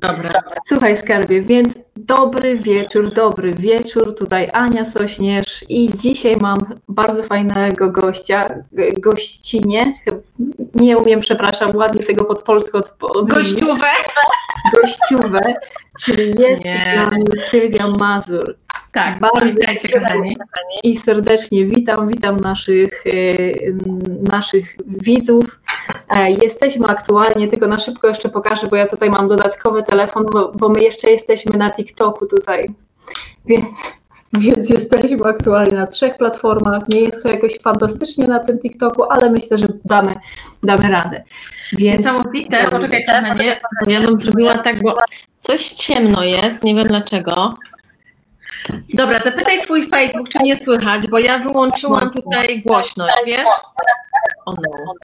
Dobra. Słuchaj, skarbie, więc dobry wieczór, dobry wieczór. Tutaj Ania Sośnierz i dzisiaj mam bardzo fajnego gościa, gościnie. Nie umiem, przepraszam, ładnie tego pod polską od, od Gościówę. gościówę, czyli jest Nie. z nami Sylwia Mazur. Tak, Bardzo witajcie kochani. I serdecznie witam, witam naszych, e, naszych widzów. E, Jesteśmy aktualnie, tylko na szybko jeszcze pokażę, bo ja tutaj mam dodatkowy telefon, bo, bo my jeszcze jesteśmy na TikToku tutaj. Więc, więc jesteśmy aktualnie na trzech platformach. Nie jest to jakoś fantastycznie na tym TikToku, ale myślę, że damy, damy radę. Więc Niesamowite, poczekaj kochanie, bo ja bym zrobiła tak, bo coś ciemno jest, nie wiem dlaczego. Dobra, zapytaj swój Facebook, czy nie słychać, bo ja wyłączyłam tutaj głośność, wiesz? O no.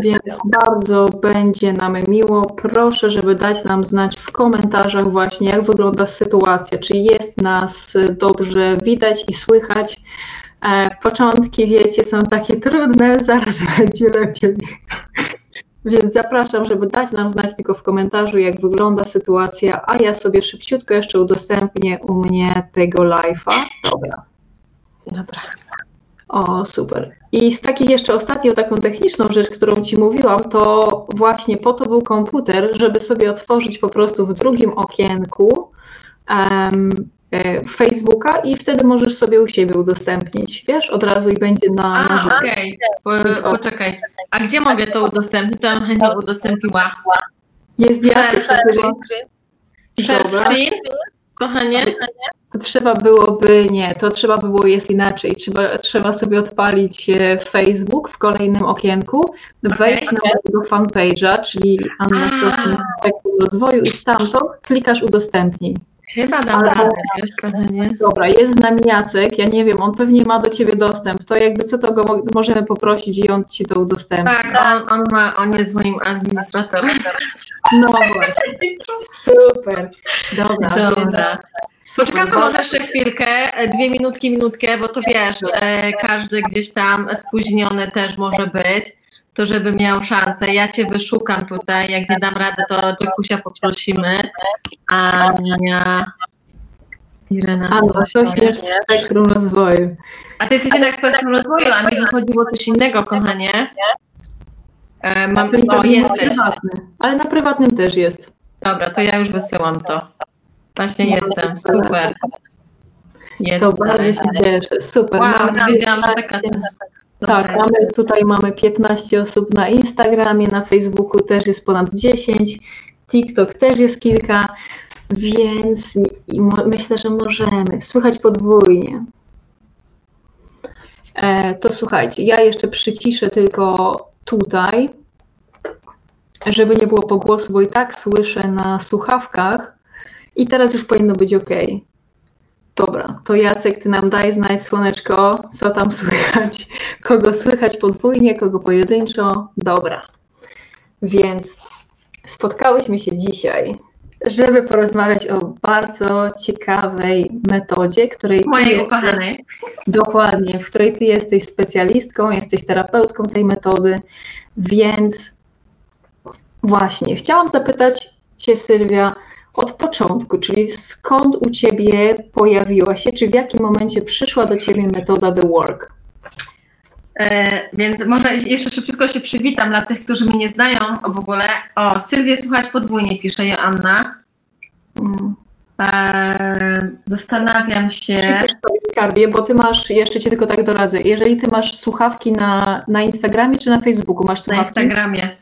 Więc bardzo będzie nam miło. Proszę, żeby dać nam znać w komentarzach właśnie, jak wygląda sytuacja, czy jest nas dobrze widać i słychać. E, początki, wiecie, są takie trudne, zaraz będzie lepiej. Więc zapraszam, żeby dać nam znać tylko w komentarzu, jak wygląda sytuacja, a ja sobie szybciutko jeszcze udostępnię u mnie tego live'a. Dobra. Dobra. O, super. I z takich jeszcze ostatnią taką techniczną rzecz, którą Ci mówiłam, to właśnie po to był komputer, żeby sobie otworzyć po prostu w drugim okienku e, Facebooka i wtedy możesz sobie u siebie udostępnić, wiesz, od razu i będzie na, na żywo. okej, Po- poczekaj. A gdzie mogę to udostępnić? To ja bym chętnie udostępniła. Jest Jacek, Share screen, kochanie. to trzeba byłoby, nie, to trzeba by było jest inaczej. Trzeba, trzeba sobie odpalić e, Facebook w kolejnym okienku, wejść na mojego fanpage'a, czyli Anna z Spektrum Rozwoju i stamtąd klikasz udostępnij. Chyba dam Ale- radę, wiesz, kochanie. Dobra, jest z nami Jacek, ja nie wiem, on pewnie ma do Ciebie dostęp, to jakby co to go mo- możemy poprosić i on Ci to udostępni. Tak, on, on, ma, on jest moim administratorem. No właśnie, super, dobra, Dobra. super. Poczekamy może jeszcze chwilkę, dwie minutki, minutkę, bo to wiesz, e, każdy gdzieś tam spóźniony też może być, to żeby miał szansę. Ja cię wyszukam tutaj, jak nie dam rady, to Jackusia poprosimy. Ania, Irena Anna, Sośnierz. coś jest w Spektrum Rozwoju. A ty jesteś jednak w spektrum rozwoju, a mi chodziło coś innego, kochanie. E, mam, Czyli o, pewnie na jesteś. prywatnym, Ale na prywatnym też jest. Dobra, to ja już wysyłam to. Właśnie jestem, super. To bardzo się cieszę, super. Wow, nie wiedziałam, że 15 taka... Tak, mamy, tutaj mamy 15 osób na Instagramie, na Facebooku też jest ponad 10, TikTok też jest kilka, więc myślę, że możemy. Słychać podwójnie. E, to słuchajcie, ja jeszcze przyciszę tylko tutaj, żeby nie było pogłosu, bo i tak słyszę na słuchawkach i teraz już powinno być ok. Dobra, to Jacek, ty nam daj znać, słoneczko, co tam słychać, kogo słychać podwójnie, kogo pojedynczo. Dobra, więc spotkałyśmy się dzisiaj, żeby porozmawiać o bardzo ciekawej metodzie, której Mojej ukochanej. Dokładnie, w której ty jesteś specjalistką, jesteś terapeutką tej metody, więc właśnie chciałam zapytać Cię, Sylwia, od początku, czyli skąd u Ciebie pojawiła się, czy w jakim momencie przyszła do Ciebie metoda The Work? E, więc może jeszcze szybciutko się przywitam dla tych, którzy mnie nie znają w ogóle. O, Sylwię słuchać podwójnie, pisze Joanna. Mm. E, zastanawiam się. Przypisz sobie skarbie, bo Ty masz, jeszcze Cię tylko tak doradzę, jeżeli Ty masz słuchawki na, na Instagramie czy na Facebooku, masz Na słuchawki, Instagramie.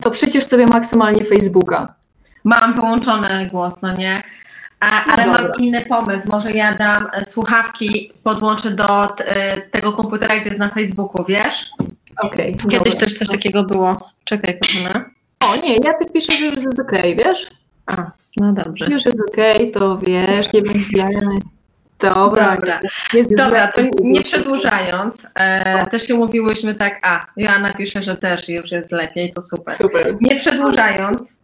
to przecież sobie maksymalnie Facebooka. Mam wyłączony głos, no nie? A, ale No mam inny pomysł. Może ja dam e, słuchawki, podłączę do e, tego komputera, gdzie jest na Facebooku, wiesz? Okej. Kiedyś dobra. też coś takiego było. Czekaj, kochana. O nie, Jacek pisze, że już jest okej, wiesz? A, no dobrze. Już jest okej, to wiesz, nie będziemy. Dobra, Dobra. Dobra, to nie przedłużając, e, też się mówiłyśmy tak, a Joanna pisze, że też już jest lepiej, to super. Super. Nie przedłużając,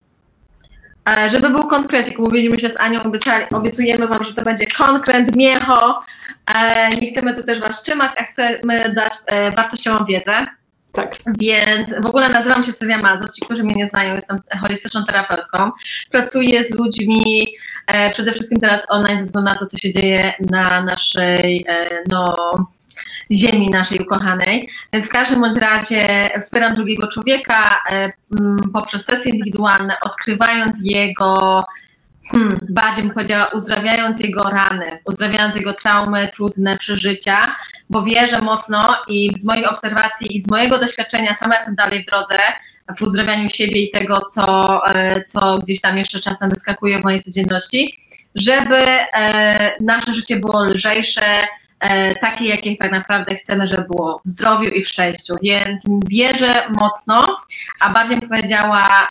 żeby był konkrecik, mówiliśmy się z Anią, obiecali, obiecujemy Wam, że to będzie konkret, miecho, e, nie chcemy tu też Was trzymać, a chcemy dać e, wartościową wiedzę. Tak. Więc w ogóle nazywam się Sylwia Mazur. Ci, którzy mnie nie znają, jestem holistyczną terapeutką. Pracuję z ludźmi e, przede wszystkim teraz online, ze względu na to, co się dzieje na naszej e, no, ziemi naszej ukochanej. Więc w każdym bądź razie wspieram drugiego człowieka e, poprzez sesje indywidualne, odkrywając jego hmm, bardziej bym powiedziała, uzdrawiając jego rany, uzdrawiając jego traumy, trudne przeżycia, bo wierzę mocno i z mojej obserwacji i z mojego doświadczenia, sama jestem dalej w drodze, w uzdrawianiu siebie i tego, co, e, co gdzieś tam jeszcze czasem wyskakuje w mojej codzienności, żeby e, nasze życie było lżejsze, takie, jakie tak naprawdę chcemy, żeby było w zdrowiu i w szczęściu. Więc wierzę mocno, a bardziej bym powiedziała,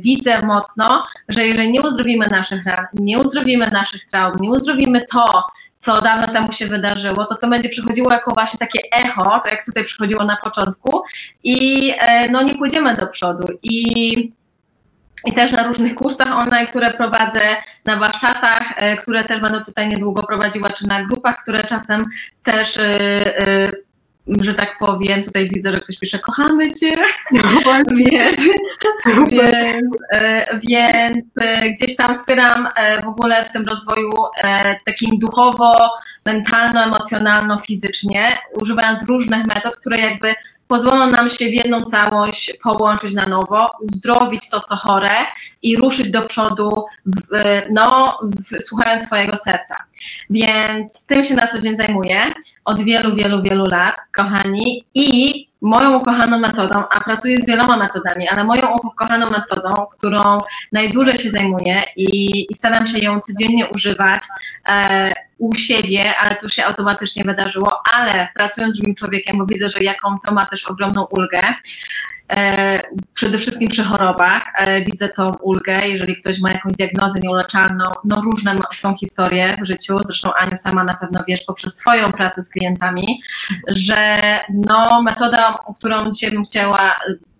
widzę mocno, że jeżeli nie uzdrowimy naszych ran, nie uzdrowimy naszych traum, nie uzdrowimy to, co dawno temu się wydarzyło, to to będzie przychodziło jako właśnie takie echo, tak jak tutaj przychodziło na początku i no nie pójdziemy do przodu i i też na różnych kursach online, które prowadzę, na warsztatach, które też będę tutaj niedługo prowadziła, czy na grupach, które czasem też że tak powiem, tutaj widzę, że ktoś pisze, kochamy Cię, no, więc, więc, e, więc e, gdzieś tam wspieram e, w ogóle w tym rozwoju takim duchowo, mentalno, emocjonalno, fizycznie, używając różnych metod, które jakby pozwolą nam się w jedną całość połączyć na nowo, uzdrowić to, co chore i ruszyć do przodu, no, słuchając swojego serca. Więc tym się na co dzień zajmuję od wielu, wielu, wielu lat, kochani, i moją ukochaną metodą, a pracuję z wieloma metodami, ale moją ukochaną metodą, którą najdłużej się zajmuję i, i staram się ją codziennie używać e, u siebie, ale to się automatycznie wydarzyło, ale pracując z drugim człowiekiem, bo widzę, że jaką to ma też ogromną ulgę, przede wszystkim przy chorobach. E, widzę tą ulgę, jeżeli ktoś ma jakąś diagnozę nieuleczalną, no różne są historie w życiu, zresztą Aniu sama na pewno wiesz poprzez swoją pracę z klientami, że no metoda, którą dzisiaj bym chciała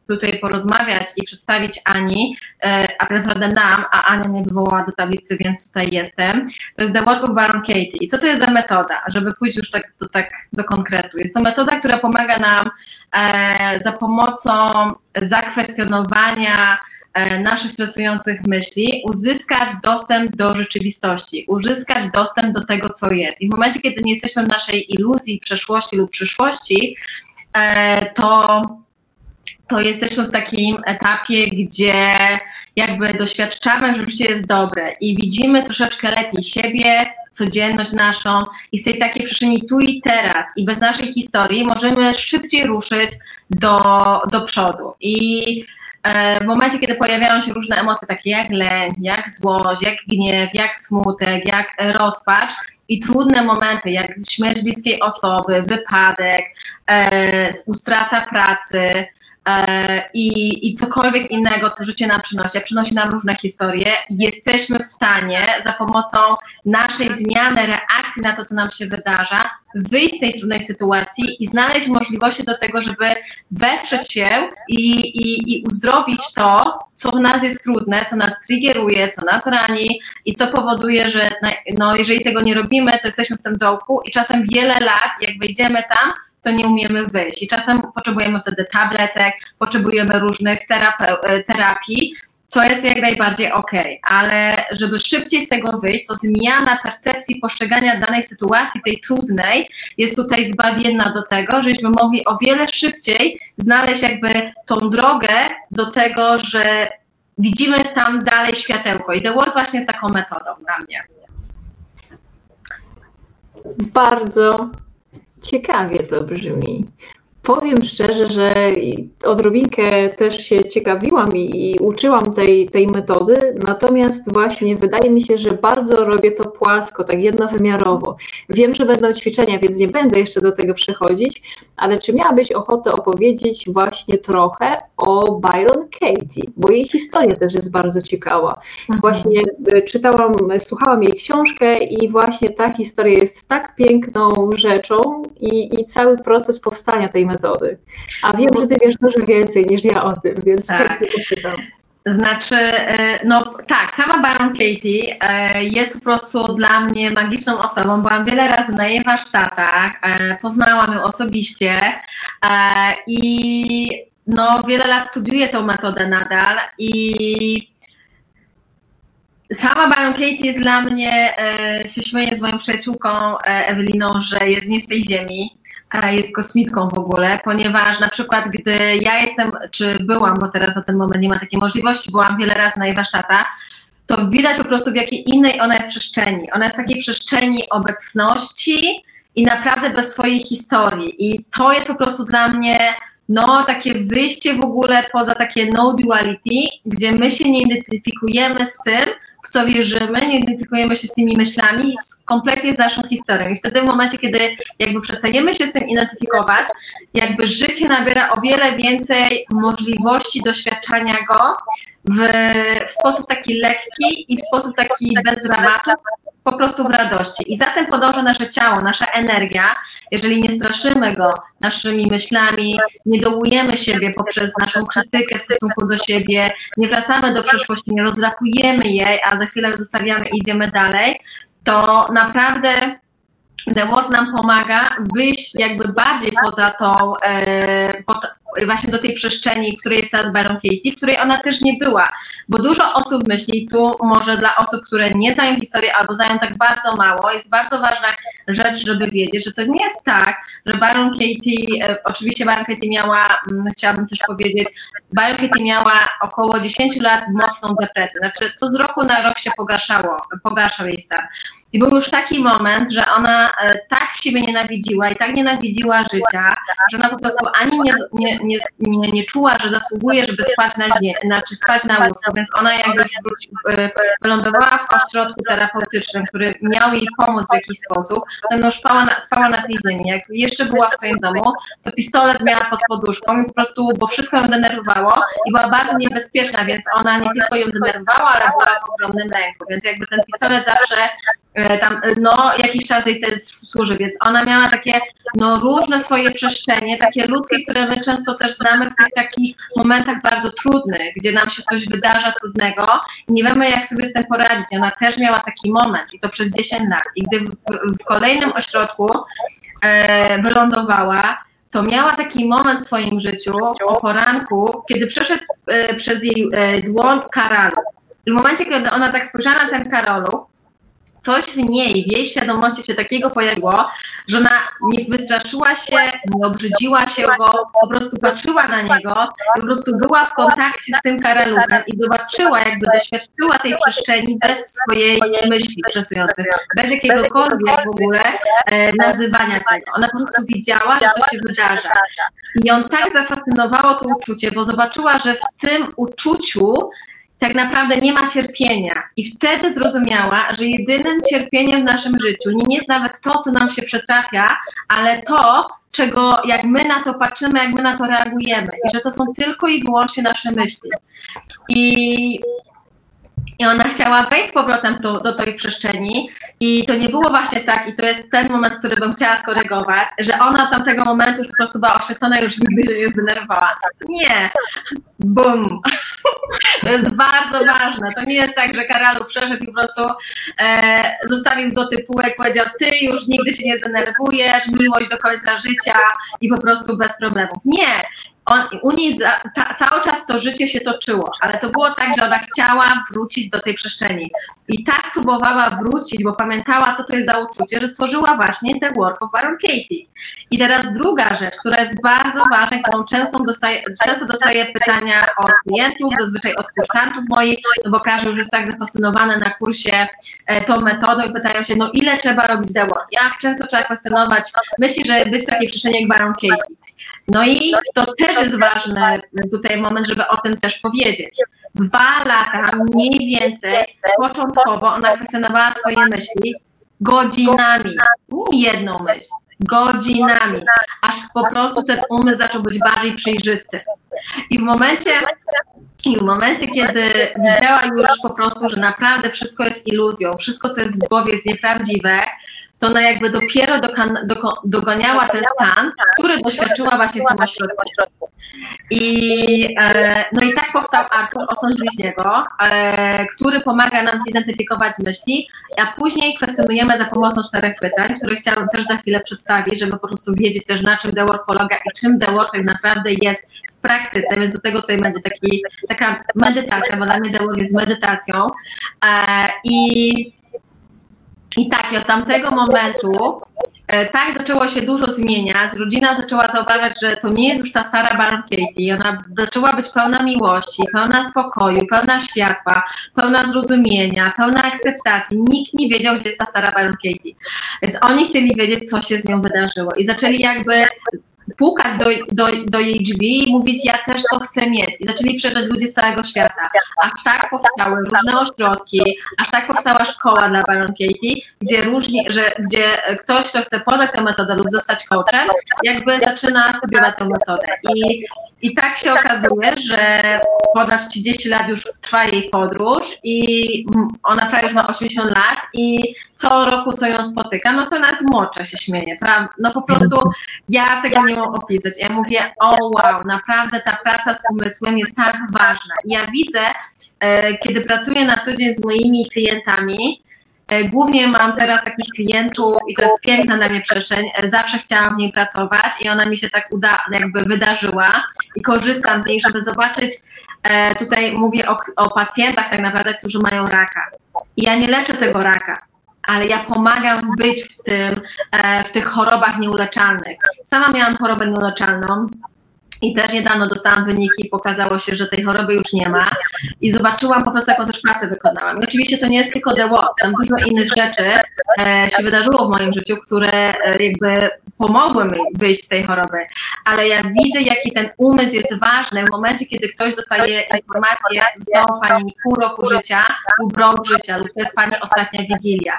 tutaj porozmawiać i przedstawić Ani, e, a tak naprawdę nam, a Ania mnie wywołała do tablicy, więc tutaj jestem. To jest The Work of Baron Katie. I co to jest za metoda? Żeby pójść już tak do, tak do konkretu. Jest to metoda, która pomaga nam e, za pomocą zakwestionowania e, naszych stresujących myśli, uzyskać dostęp do rzeczywistości, uzyskać dostęp do tego, co jest. I w momencie, kiedy nie jesteśmy w naszej iluzji przeszłości lub przyszłości, to to jesteśmy w takim etapie, gdzie jakby doświadczamy, że życie jest dobre i widzimy troszeczkę lepiej siebie, codzienność naszą i z tej takiej przestrzeni tu i teraz i bez naszej historii możemy szybciej ruszyć do, do przodu. I e, w momencie, kiedy pojawiają się różne emocje, takie jak lęk, jak złość, jak gniew, jak smutek, jak rozpacz, i trudne momenty, jak śmierć bliskiej osoby, wypadek, e, ustrata pracy, i, i cokolwiek innego, co życie nam przynosi, przynosi nam różne historie, jesteśmy w stanie za pomocą naszej zmiany reakcji na to, co nam się wydarza, wyjść z tej trudnej sytuacji i znaleźć możliwości do tego, żeby wesprzeć się i, i, i uzdrowić to, co w nas jest trudne, co nas triggeruje, co nas rani i co powoduje, że no, jeżeli tego nie robimy, to jesteśmy w tym dołku i czasem wiele lat, jak wejdziemy tam, to nie umiemy wyjść. I czasem potrzebujemy wtedy tabletek, potrzebujemy różnych e, terapii, co jest jak najbardziej ok, ale żeby szybciej z tego wyjść, to zmiana percepcji postrzegania danej sytuacji, tej trudnej, jest tutaj zbawienna do tego, żebyśmy mogli o wiele szybciej znaleźć jakby tą drogę do tego, że widzimy tam dalej światełko. I The Work właśnie jest taką metodą dla mnie. Bardzo Ciekawie to brzmi. Powiem szczerze, że odrobinkę też się ciekawiłam i, i, uczyłam tej, tej metody, natomiast właśnie wydaje mi się, że bardzo robię to płasko, tak jednowymiarowo. Wiem, że będą ćwiczenia, więc nie będę jeszcze do tego przechodzić, ale czy miałabyś ochotę opowiedzieć właśnie trochę o Byron Katie, bo jej historia też jest bardzo ciekawa. Mhm. Właśnie e, czytałam, słuchałam jej książkę i właśnie ta historia jest tak piękną rzeczą i, i cały proces powstania tej metody metody. A wiem, że ty wiesz dużo więcej niż ja o tym, więc tak. chętnie Znaczy, e, no tak, sama Baron Katie e, jest po prostu dla mnie magiczną osobą. Byłam wiele razy na jej warsztatach, e, poznałam ją osobiście i no wiele lat studiuję tą metodę nadal i sama Baron Katie jest dla mnie, się śmieję z moją przyjaciółką Eweliną, że jest nie z tej ziemi jest kosmitką w ogóle, ponieważ na przykład gdy ja jestem, czy byłam, bo teraz na ten moment nie ma takiej możliwości, byłam wiele razy na jej warsztatach, to widać po prostu w jakiej innej ona jest przestrzeni. Ona jest w takiej przestrzeni obecności i naprawdę bez swojej historii. I to jest po prostu dla mnie no, takie wyjście w ogóle poza takie no duality, gdzie my się nie identyfikujemy z tym, co wierzymy, nie identyfikujemy się z tymi myślami, kompletnie z naszą historią. I wtedy w momencie, kiedy jakby przestajemy się z tym identyfikować, jakby życie nabiera o wiele więcej możliwości doświadczania go w, w sposób taki lekki i w sposób taki bez dramatów, po prostu w radości. I za tym podąża nasze ciało, nasza energia. Jeżeli nie straszymy go naszymi myślami, nie dołujemy siebie poprzez naszą krytykę w stosunku do siebie, nie wracamy do przeszłości, nie rozrakujemy jej, a za chwilę zostawiamy i idziemy dalej, to naprawdę The Work nam pomaga wyjść jakby bardziej poza tą, e, właśnie do tej przestrzeni, w której jest teraz Baron Katie, w której ona też nie była, bo dużo osób myśli, tu może dla osób, które nie znają historii albo znają tak bardzo mało, jest bardzo ważna rzecz, żeby wiedzieć, że to nie jest tak, że Baron Katie, e, oczywiście Baron Katie miała, mm, chciałabym też powiedzieć, Baron Katie miała około 10 lat mocną depresję, znaczy to z roku na rok się pogarszało, pogarszał jej stan. I był już taki moment, że ona e, tak siebie nienawidziła i tak nienawidziła życia, że ona po prostu ani nie, nie, nie, nie, nie czuła, że zasługuje, żeby spać na źnie, znaczy spać na łóżku, więc ona jak już wróci, e, wylądowała w ośrodku terapeutycznym, który miał jej pomóc w jakiś sposób, to no spała na, spała na tej ziemi. Jak jeszcze była w swoim domu, to pistolet miała pod poduszką i po prostu, bo wszystko ją denerwowało i była bardzo niebezpieczna, więc ona nie tylko ją denerwowała, ale była w ogromnym lęku, więc jakby ten pistolet zawsze tam, e, no, jakiś czas jej też służy, więc ona miała takie, no, różne swoje przestrzenie, takie ludzkie, które my często też znamy w tych takich momentach bardzo trudnych, gdzie nam się coś wydarza trudnego i nie wiemy, jak sobie z tym poradzić. Ona też miała taki moment i to przez 10 lat. I gdy w, w kolejnym ośrodku e, wylądowała, to miała taki moment w swoim życiu o poranku, kiedy przeszedł e, przez jej e, dłoń Karalu. I w momencie, kiedy ona tak spojrzała na ten Karolu, coś w niej, w jej świadomości się takiego pojawiło, że ona nie wystraszyła się, nie obrzydziła się go, po prostu patrzyła na niego po prostu była w kontakcie z tym Karaluchem i zobaczyła, jakby doświadczyła tej przestrzeni bez swojej myśli stresującej, bez jakiegokolwiek w ogóle e, nazywania tego. Ona po prostu widziała, że to się wydarza. I ją tak zafascynowało to uczucie, bo zobaczyła, że w tym uczuciu tak naprawdę nie ma cierpienia. I wtedy zrozumiała, że jedynym cierpieniem w naszym życiu nie jest nawet to, co nam się przetrafia, ale to, czego jak my na to patrzymy, jak my na to reagujemy. I że to są tylko i wyłącznie nasze myśli. I i ona chciała wejść z powrotem do, tej przestrzeni i to nie było właśnie tak, i to jest ten moment, który bym chciała skorygować, że ona od tamtego momentu już po prostu była oświecona już nigdy się nie zdenerwowała. Nie. Bum. To jest bardzo ważne. To nie jest tak, że Karalu przeszedł i po prostu e, zostawił złoty półek, powiedział, ty już nigdy się nie zdenerwujesz, miłość do końca życia i po prostu bez problemów. Nie on, u niej za, ta, cały czas to życie się toczyło, ale to było tak, że ona chciała wrócić do tej przestrzeni. I tak próbowała wrócić, bo pamiętała, co to jest za uczucie, że stworzyła właśnie The Work of Baron Katie. I teraz druga rzecz, która jest bardzo ważna, którą często dostaję, często dostaję pytania od klientów, zazwyczaj od kursantów moich, no bo każdy już jest tak zafascynowany na kursie e, tą metodą i pytają się, no ile trzeba robić The Work? Jak często trzeba kwestionować myśli, że być w takiej przestrzeni jak Baron Katie. No i to też jest ważny tutaj moment, żeby o tym też powiedzieć. Dwa lata mniej więcej, początkowo ona kwestionowała swoje myśli godzinami, jedną myśl, godzinami, aż po prostu ten umysł zaczął być bardziej przejrzysty. I w momencie, i w momencie, kiedy widziała już po prostu, że naprawdę wszystko jest iluzją, wszystko, co jest w głowie jest nieprawdziwe, to ona jakby dopiero doganiała ten stan, który doświadczyła właśnie w tym ośrodku. I, e, no i tak powstał Artur Osąd Bliźniego, e, który pomaga nam zidentyfikować myśli, a później kwestionujemy za pomocą czterech pytań, które chciałabym też za chwilę przedstawić, żeby po prostu wiedzieć też na czym The Work polega i czym The Work tak naprawdę jest w praktyce, więc do tego tutaj będzie taki, taka medytacja, bo dla mnie Work jest medytacją. E, I i tak, od tamtego momentu e, tak zaczęło się dużo zmieniać. Rodzina zaczęła zauważać, że to nie jest już ta stara Baron Katie. Ona zaczęła być pełna miłości, pełna spokoju, pełna światła, pełna zrozumienia, pełna akceptacji. Nikt nie wiedział, gdzie jest ta stara Baron Katie. Więc oni chcieli wiedzieć, co się z nią wydarzyło. I zaczęli jakby pukać do, do, do jej drzwi i mówić, ja też to chcę mieć. I zaczęli przyjeżdżać ludzie z całego świata. Aż tak powstały różne ośrodki, aż tak powstała szkoła dla Baron Katie, gdzie różni, że gdzie ktoś, kto chce podać tę metodę lub zostać coachem, jakby zaczyna studiować tę metodę. I, I tak się okazuje, że ponad 30 lat już trwa jej podróż i ona prawie już ma 80 lat i co roku, co ją spotykam, no to nas młodsze się śmieje, prawda? No po prostu ja tego nie mam opisać. Ja mówię, o wow, naprawdę ta praca z umysłem jest tak ważna. Ja widzę, e, kiedy pracuję na co dzień z moimi klientami, e, Głównie mam teraz takich klientów i to jest piękna dla mnie przestrzeń. E, zawsze chciałam w niej pracować i ona mi się tak uda, jakby wydarzyła i korzystam z niej, żeby zobaczyć. Tutaj mówię o, o pacjentach tak naprawdę, którzy mają raka. I ja nie leczę tego raka ale ja pomagam być w tym, e, w tych chorobach nieuleczalnych. Sama miałam chorobę nieuleczalną, i też niedawno dostałam wyniki, pokazało się, że tej choroby już nie ma i zobaczyłam po prostu, jaką też pracę wykonałam. I oczywiście to nie jest tylko The Walk, tam dużo innych rzeczy e, się wydarzyło w moim życiu, które e, jakby pomogły mi wyjść z tej choroby, ale ja widzę, jaki ten umysł jest ważny w momencie, kiedy ktoś dostaje informację, zostało Pani pół roku życia lub rok życia, lub to jest Pani ostatnia wigilia.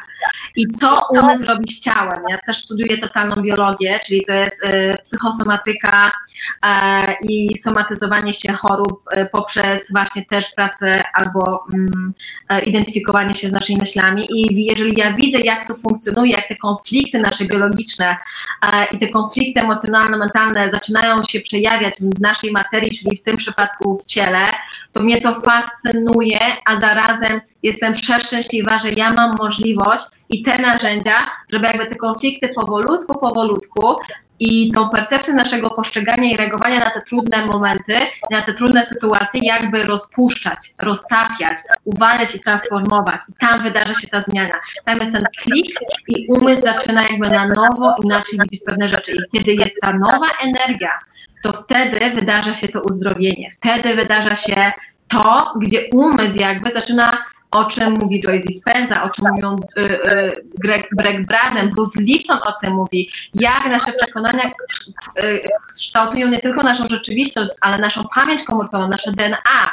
I co umysł robi z ciałem? Ja też studiuję totalną biologię, czyli to jest e, psychosomatyka, e, i somatyzowanie się chorób e, poprzez właśnie też pracę albo mm, e, identyfikowanie się z naszymi myślami. I jeżeli ja widzę, jak to funkcjonuje, jak te konflikty nasze biologiczne e, i te konflikty emocjonalno-mentalne zaczynają się przejawiać w naszej materii, czyli w tym przypadku w ciele, to mnie to fascynuje, a zarazem jestem przeszczęśliwa, że ja mam możliwość i te narzędzia, żeby jakby te konflikty powolutku, powolutku i tą percepcję naszego postrzegania i reagowania na te trudne momenty, na te trudne sytuacje, jakby rozpuszczać, roztapiać, uwalniać i transformować. I tam wydarza się ta zmiana. Tam jest ten klik i umysł zaczyna jakby na nowo inaczej widzieć pewne rzeczy. I kiedy jest ta nowa energia, to wtedy wydarza się to uzdrowienie. Wtedy wydarza się to, gdzie umysł jakby zaczyna o czym mówi Joy Dispenza, o czym mówią y, y, Greg, Greg Bruce Lipton o tym mówi, jak nasze przekonania y, kształtują nie tylko naszą rzeczywistość, ale naszą pamięć komórkową, nasze DNA.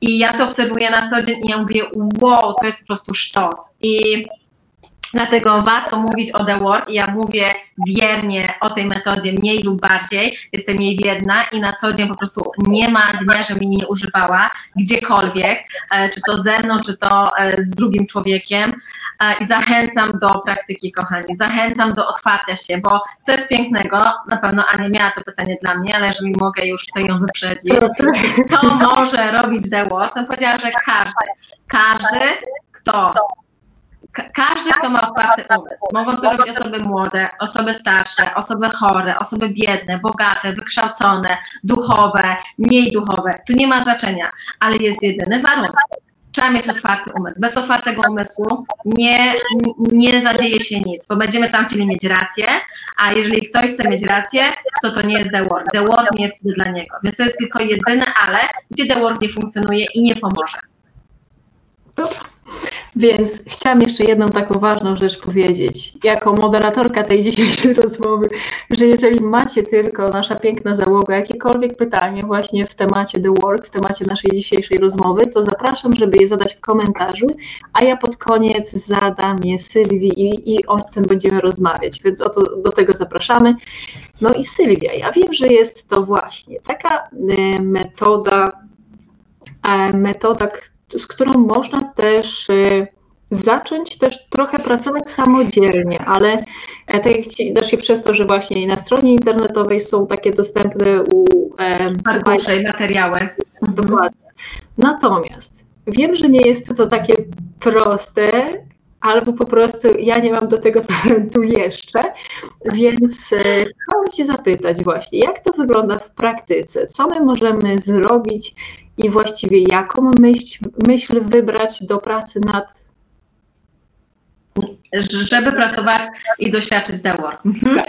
I ja to obserwuję na co dzień i ja mówię, wow, to jest po prostu sztos. I Dlatego warto mówić o The Work i ja mówię wiernie o tej metodzie mniej lub bardziej, jestem jej wierna i na co dzień po prostu nie ma dnia, żebym jej nie używała gdziekolwiek, e, czy to ze mną, czy to e, z drugim człowiekiem. E, i zachęcam do praktyki, kochani, zachęcam do otwarcia się, bo co jest pięknego, na pewno Ania miała to pytanie dla mnie, ale jeżeli mogę już tutaj ją wyprzedzić, to może robić The Work, to powiedziała, że każdy, każdy, kto każdy, kto ma otwarty umysł. Mogą to robić osoby młode, osoby starsze, osoby chore, osoby biedne, bogate, wykształcone, duchowe, mniej duchowe. Tu nie ma znaczenia, ale jest jedyny warunek. Trzeba mieć otwarty umysł. Bez otwartego umysłu nie, nie zadzieje się nic, bo będziemy tam chcieli mieć rację, a jeżeli ktoś chce mieć rację, to to nie jest The Work. The Work nie jest dla niego. Więc to jest tylko jedyne ale, gdzie The Work nie funkcjonuje i nie pomoże. Dobra. Więc chciałam jeszcze jedną taką ważną rzecz powiedzieć, jako moderatorka tej dzisiejszej rozmowy, że jeżeli macie tylko nasza piękna załoga jakiekolwiek pytanie właśnie w temacie The Work, w temacie naszej dzisiejszej rozmowy, to zapraszam, żeby je zadać w komentarzu, a ja pod koniec zadam je Sylwii i, i o tym będziemy rozmawiać, więc oto do tego zapraszamy. No i Sylwia, ja wiem, że jest to właśnie taka e, metoda, e, metoda, z którą można też y, zacząć też trochę pracować samodzielnie, ale e, tak jak ci, znaczy przez to, że właśnie na stronie internetowej są takie dostępne u e, arkusze i materiały. Dokładnie. Natomiast wiem, że nie jest to takie proste, albo po prostu ja nie mam do tego talentu jeszcze, więc e, chciałam Cię zapytać właśnie, jak to wygląda w praktyce? Co my możemy zrobić i właściwie jaką myśl, myśl wybrać do pracy nad żeby pracować i doświadczyć the work. Mhm.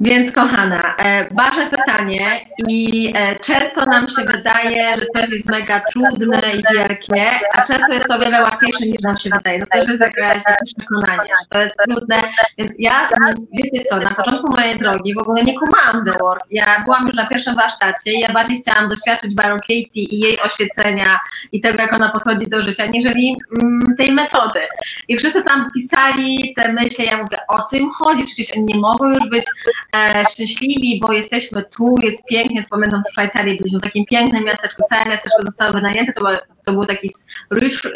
Więc kochana, e, ważne pytanie i e, często nam się wydaje, że coś jest mega trudne i wielkie, a często jest to o wiele łatwiejsze niż nam się wydaje. To też jest jakieś przekonanie, to jest trudne, więc ja, wiecie co, na początku mojej drogi w ogóle nie kumałam The Work. Ja byłam już na pierwszym warsztacie i ja bardziej chciałam doświadczyć Baron Katie i jej oświecenia i tego, jak ona podchodzi do życia, niżeli tej metody. I wszyscy tam pisali te myśli, ja mówię, o co im chodzi? Przecież oni nie mogą już być e, szczęśliwi, bo jesteśmy tu, jest pięknie. Pamiętam w Szwajcarii byliśmy w takim pięknym miasteczku, całe miasteczko zostało wynajęte, to, było, to był taki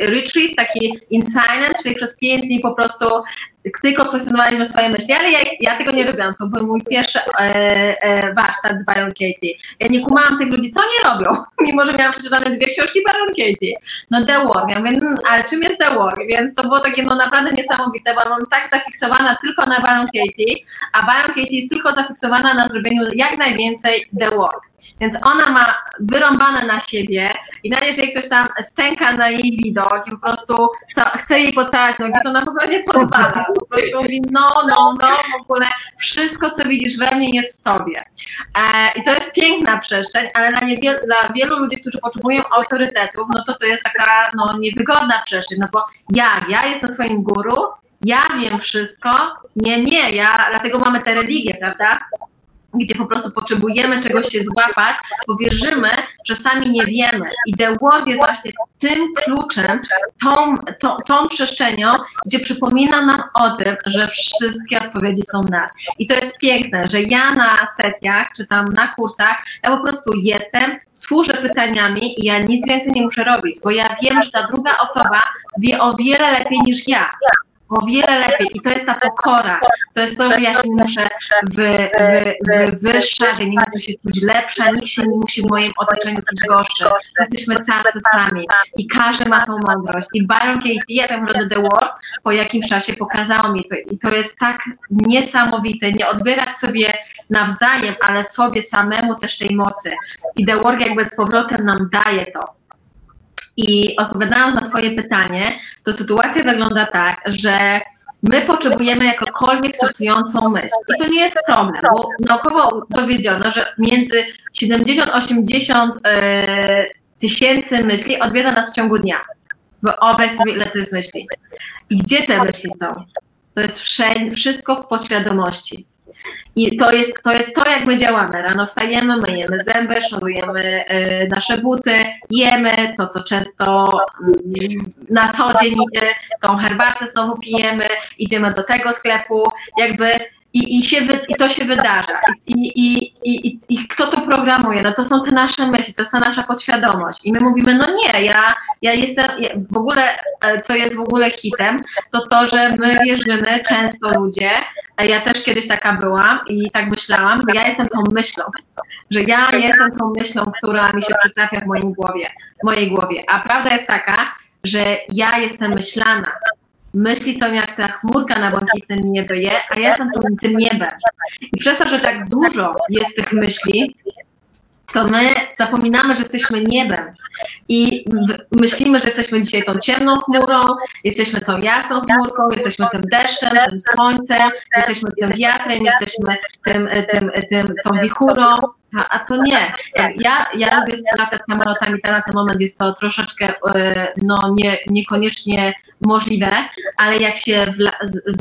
retreat, taki in silence, czyli przez pięć dni po prostu tylko kwestionowaliśmy swoje myśli, ale ja, ja tego nie robiłam. To był mój pierwszy e, e, warsztat z Byron Katie. Ja nie kumałam tych ludzi, co nie robią, mimo że miałam przeczytane dwie książki Byron Katie. No The Work. Ja mówię, hmm, ale czym jest The Work? Więc to było takie no naprawdę niesamowite, bo mam tak zafiksowana tylko na Byron Katie, a Byron Katie jest tylko zafiksowana na zrobieniu jak najwięcej The Work. Więc ona ma wyrąbane na siebie i nawet jeżeli ktoś tam stęka na jej widok i po prostu chce jej pocałać nogi, to ona w ogóle nie pozwala. Po prostu mówi, no, no, no, w ogóle wszystko, co widzisz we mnie jest w tobie. E, I to jest piękna przestrzeń, ale dla, dla wielu ludzi, którzy potrzebują autorytetów, no to to jest taka no, niewygodna przestrzeń, no bo ja, ja jestem swoim guru, ja wiem wszystko, nie, nie, ja, dlatego mamy tę religię, prawda? Gdzie po prostu potrzebujemy czegoś się złapać, bo wierzymy, że sami nie wiemy. I The Word jest właśnie tym kluczem, tą, tą, tą przestrzenią, gdzie przypomina nam o tym, że wszystkie odpowiedzi są w nas. I to jest piękne, że ja na sesjach, czy tam na kursach, ja po prostu jestem, służę pytaniami i ja nic więcej nie muszę robić, bo ja wiem, że ta druga osoba wie o wiele lepiej niż ja o wiele lepiej. I to jest ta pokora. To jest to, że ja się muszę wy, wy, wywyższać, ja nie muszę się czuć lepsza, nikt się nie musi w moim otoczeniu czuć gorszy. Jesteśmy tacy sami i każdy ma tą mądrość. I Byron Katie, ja wiem, że The War po jakimś czasie pokazało mi to i to jest tak niesamowite, nie odbierać sobie nawzajem, ale sobie samemu też tej mocy. I The Work jakby z powrotem nam daje to. I odpowiadając na Twoje pytanie, to sytuacja wygląda tak, że my potrzebujemy jakokolwiek stosującą myśl. I to nie jest problem, bo naukowo dowiedziono, że między 70-80 e, tysięcy myśli odwiedza nas w ciągu dnia. Wyobraź sobie, ile to jest myśli. I gdzie te myśli są? To jest wszystko w podświadomości. I to jest, to jest to, jak my działamy. Rano wstajemy, myjemy zęby, szanujemy y, nasze buty, jemy to, co często y, na co dzień, tą herbatę znowu pijemy, idziemy do tego sklepu, jakby i, i, się, i to się wydarza. I, i, i, I kto to programuje? No to są te nasze myśli, to jest ta nasza podświadomość. I my mówimy, no nie, ja, ja jestem, w ogóle, e, co jest w ogóle hitem, to to, że my wierzymy, często ludzie, e, ja też kiedyś taka byłam i tak myślałam, że ja jestem tą myślą, że ja jestem tą myślą, która mi się przytrafia w moim głowie, w mojej głowie. A prawda jest taka, że ja jestem myślana, myśli są jak ta chmurka na błękitnym niebie, a ja jestem tym, niebem. I przez to, że tak dużo jest tych myśli, to my zapominamy, że jesteśmy niebem i myślimy, że jesteśmy dzisiaj tą ciemną chmurą, jesteśmy tą jasną chmurką, jesteśmy tym deszczem, tym słońcem, jesteśmy tym wiatrem, jesteśmy tym, tym, tym, tą wichurą, a, a to nie. Ja, ja lubię latać samolotami, na ten moment jest to troszeczkę e, no, nie, niekoniecznie możliwe, ale jak się,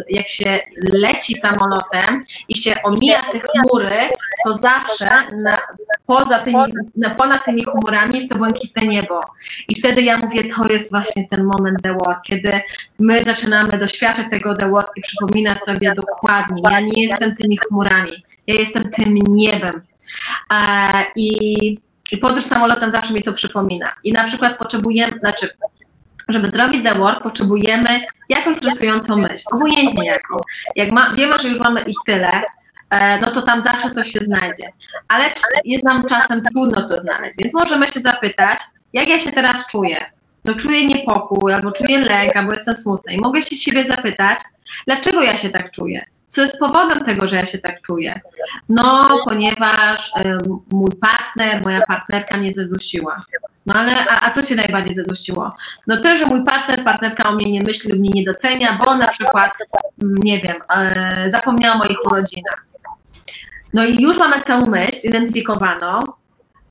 jak się leci samolotem i się omija te chmury, to zawsze na, poza tymi, na, ponad tymi chmurami jest to błękitne niebo. I wtedy ja mówię, to jest właśnie ten moment The Work, kiedy my zaczynamy doświadczać tego The Work i przypominać sobie dokładnie, ja nie jestem tymi chmurami, ja jestem tym niebem. I, i podróż samolotem zawsze mi to przypomina. I na przykład potrzebujemy, znaczy Żeby zrobić the work, potrzebujemy jakąś stresującą myśl, obojętnie jaką. Jak ma, wiemy, że już mamy ich tyle, e, no to tam zawsze coś się znajdzie. Ale jest nam czasem trudno to znaleźć, więc możemy się zapytać, jak ja się teraz czuję. No czuję niepokój, albo czuję lęk, albo jestem smutna. I mogę się siebie zapytać, dlaczego ja się tak czuję? Co jest powodem tego, że ja się tak czuję? No, ponieważ y, mój partner, moja partnerka mnie zadusiła. No ale, a, a co cię najbardziej zadusiło? No to, że mój partner, partnerka o mnie nie myśli lub mnie nie docenia, bo na przykład, nie wiem, y, zapomniała o moich urodzinach. No i już mamy tę myśl zidentyfikowaną.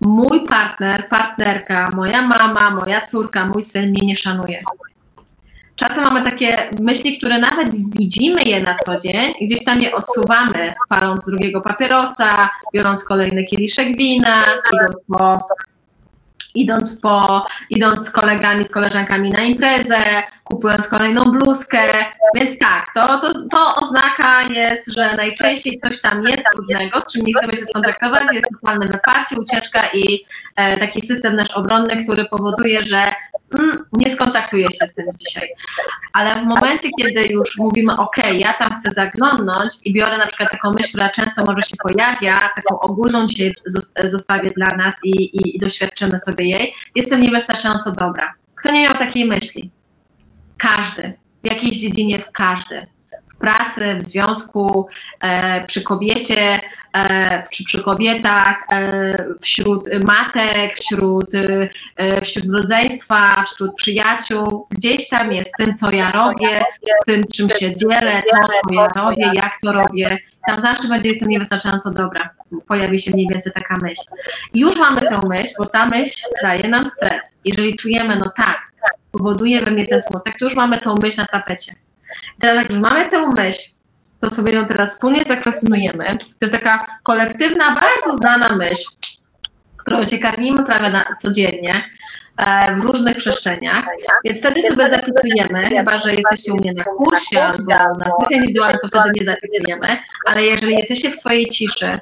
Mój partner, partnerka, moja mama, moja córka, mój syn mnie nie szanuje czasem mamy takie myśli, które nawet widzimy je na co dzień, gdzieś tam je odsuwamy, paląc drugiego papierosa, biorąc kolejny kieliszek wina, idąc po, idąc, po, idąc z kolegami, z koleżankami na imprezę, kupując kolejną bluzkę. Więc tak, to, to, to oznaka jest, że najczęściej coś tam jest trudnego, z czym nie chcemy się skontaktować, jest totalne wyparcie, ucieczka i e, taki system nasz obronny, który powoduje, że mm, nie skontaktuję się z tym dzisiaj. Ale w momencie, kiedy już mówimy, OK, ja tam chcę zaglądnąć i biorę na przykład taką myśl, która często może się pojawia, taką ogólną dzisiaj zostawię dla nas i, i, i doświadczymy sobie jej, jestem niewystarczająco dobra. Kto nie miał takiej myśli? Każdy. W jakiejś dziedzinie w każdy. Pracy, w związku, e, przy kobiecie, e, czy przy kobietach, e, wśród matek, wśród, wśród rodzeństwa, wśród przyjaciół. Gdzieś tam jest tym, co ja robię, tym, czym się dzielę, to, co ja robię, jak to robię. Tam zawsze będzie jestem niewystarczająco dobra. Pojawi się mniej więcej taka myśl. Już mamy tę myśl, bo ta myśl daje nam stres. Jeżeli czujemy, no tak, powoduje we mnie ten smutek, to już mamy tą myśl na tapecie. Teraz jak już mamy tę myśl, to sobie ją teraz wspólnie zakwestionujemy. To jest taka kolektywna, bardzo znana myśl, którą się karmimy prawie na, codziennie e, w różnych przestrzeniach, więc wtedy sobie zapisujemy, chyba że jesteście u mnie na kursie albo na sesji indywidualnej, to wtedy nie zapisujemy, ale jeżeli jesteście w swojej ciszy,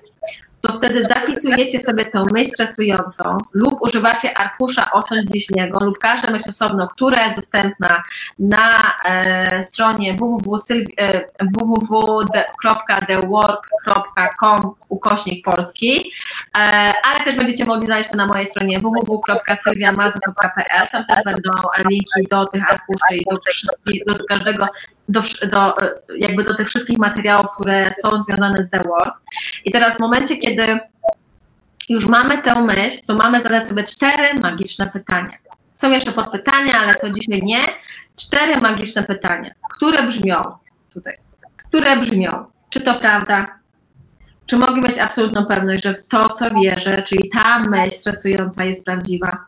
to wtedy zapisujecie sobie tę myśl stresującą lub używacie arkusza osąd bliźniego lub każda myśl osobno, która jest dostępna na e, stronie www.thework.com ukośnik polski, e, ale też będziecie mogli znaleźć to na mojej stronie www.sylwiamaza.pl, tam też będą linki do tych arkuszy i do, do każdego, do, do, jakby do tych wszystkich materiałów, które są związane z The Work. I teraz w momencie, kiedy już mamy tę myśl, to mamy zadać sobie cztery magiczne pytania. Są jeszcze podpytania, ale to dzisiaj nie. Cztery magiczne pytania, które brzmią tutaj, które brzmią, czy to prawda, czy mogę mieć absolutną pewność, że w to, co wierzę, czyli ta myśl stresująca jest prawdziwa?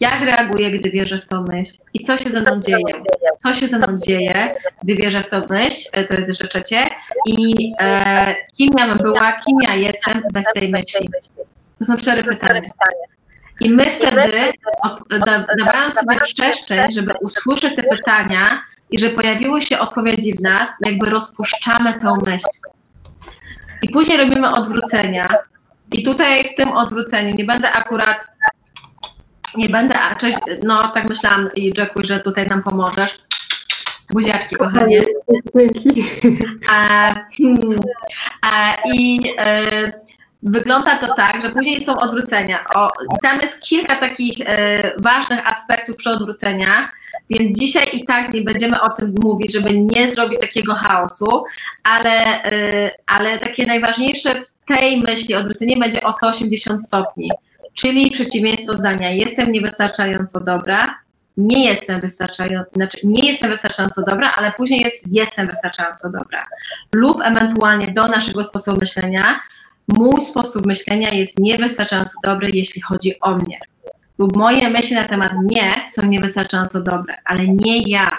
Jak reaguję, gdy wierzę w tą myśl? I co się ze mną dzieje? Co się ze mną dzieje, gdy wierzę w tą myśl? E, to jest jeszcze trzecie. I e, kim ja bym była, kim ja jestem bez tej myśli? To są cztery pytania. I my wtedy, dawając sobie przestrzeń, żeby usłyszeć te pytania i że pojawiły się odpowiedzi w nas, jakby rozpuszczamy tę myśl. I później robimy odwrócenia. I tutaj w tym odwróceniu nie będę akurat, nie będę, a cześć, no tak myślałam i Jacku, że tutaj nam pomożesz. Buziaczki, kochanie. Dzięki. A, hmm, a, I y, wygląda to tak, że później są odwrócenia. O, tam jest kilka takich y, ważnych aspektów przy odwróceniach, więc dzisiaj i tak nie będziemy o tym mówić, żeby nie zrobić takiego chaosu, ale, y, ale takie najważniejsze w tej myśli odwrócenie będzie o 180 stopni, czyli przeciwieństwo zdania jestem niewystarczająco dobra, nie jestem wystarczająco, znaczy nie jestem wystarczająco dobra, ale później jest jestem wystarczająco dobra. Lub ewentualnie do naszego sposobu myślenia, mój sposób myślenia jest niewystarczająco dobry, jeśli chodzi o mnie lub moje myśli na temat mnie są niewystarczająco dobre, ale nie ja.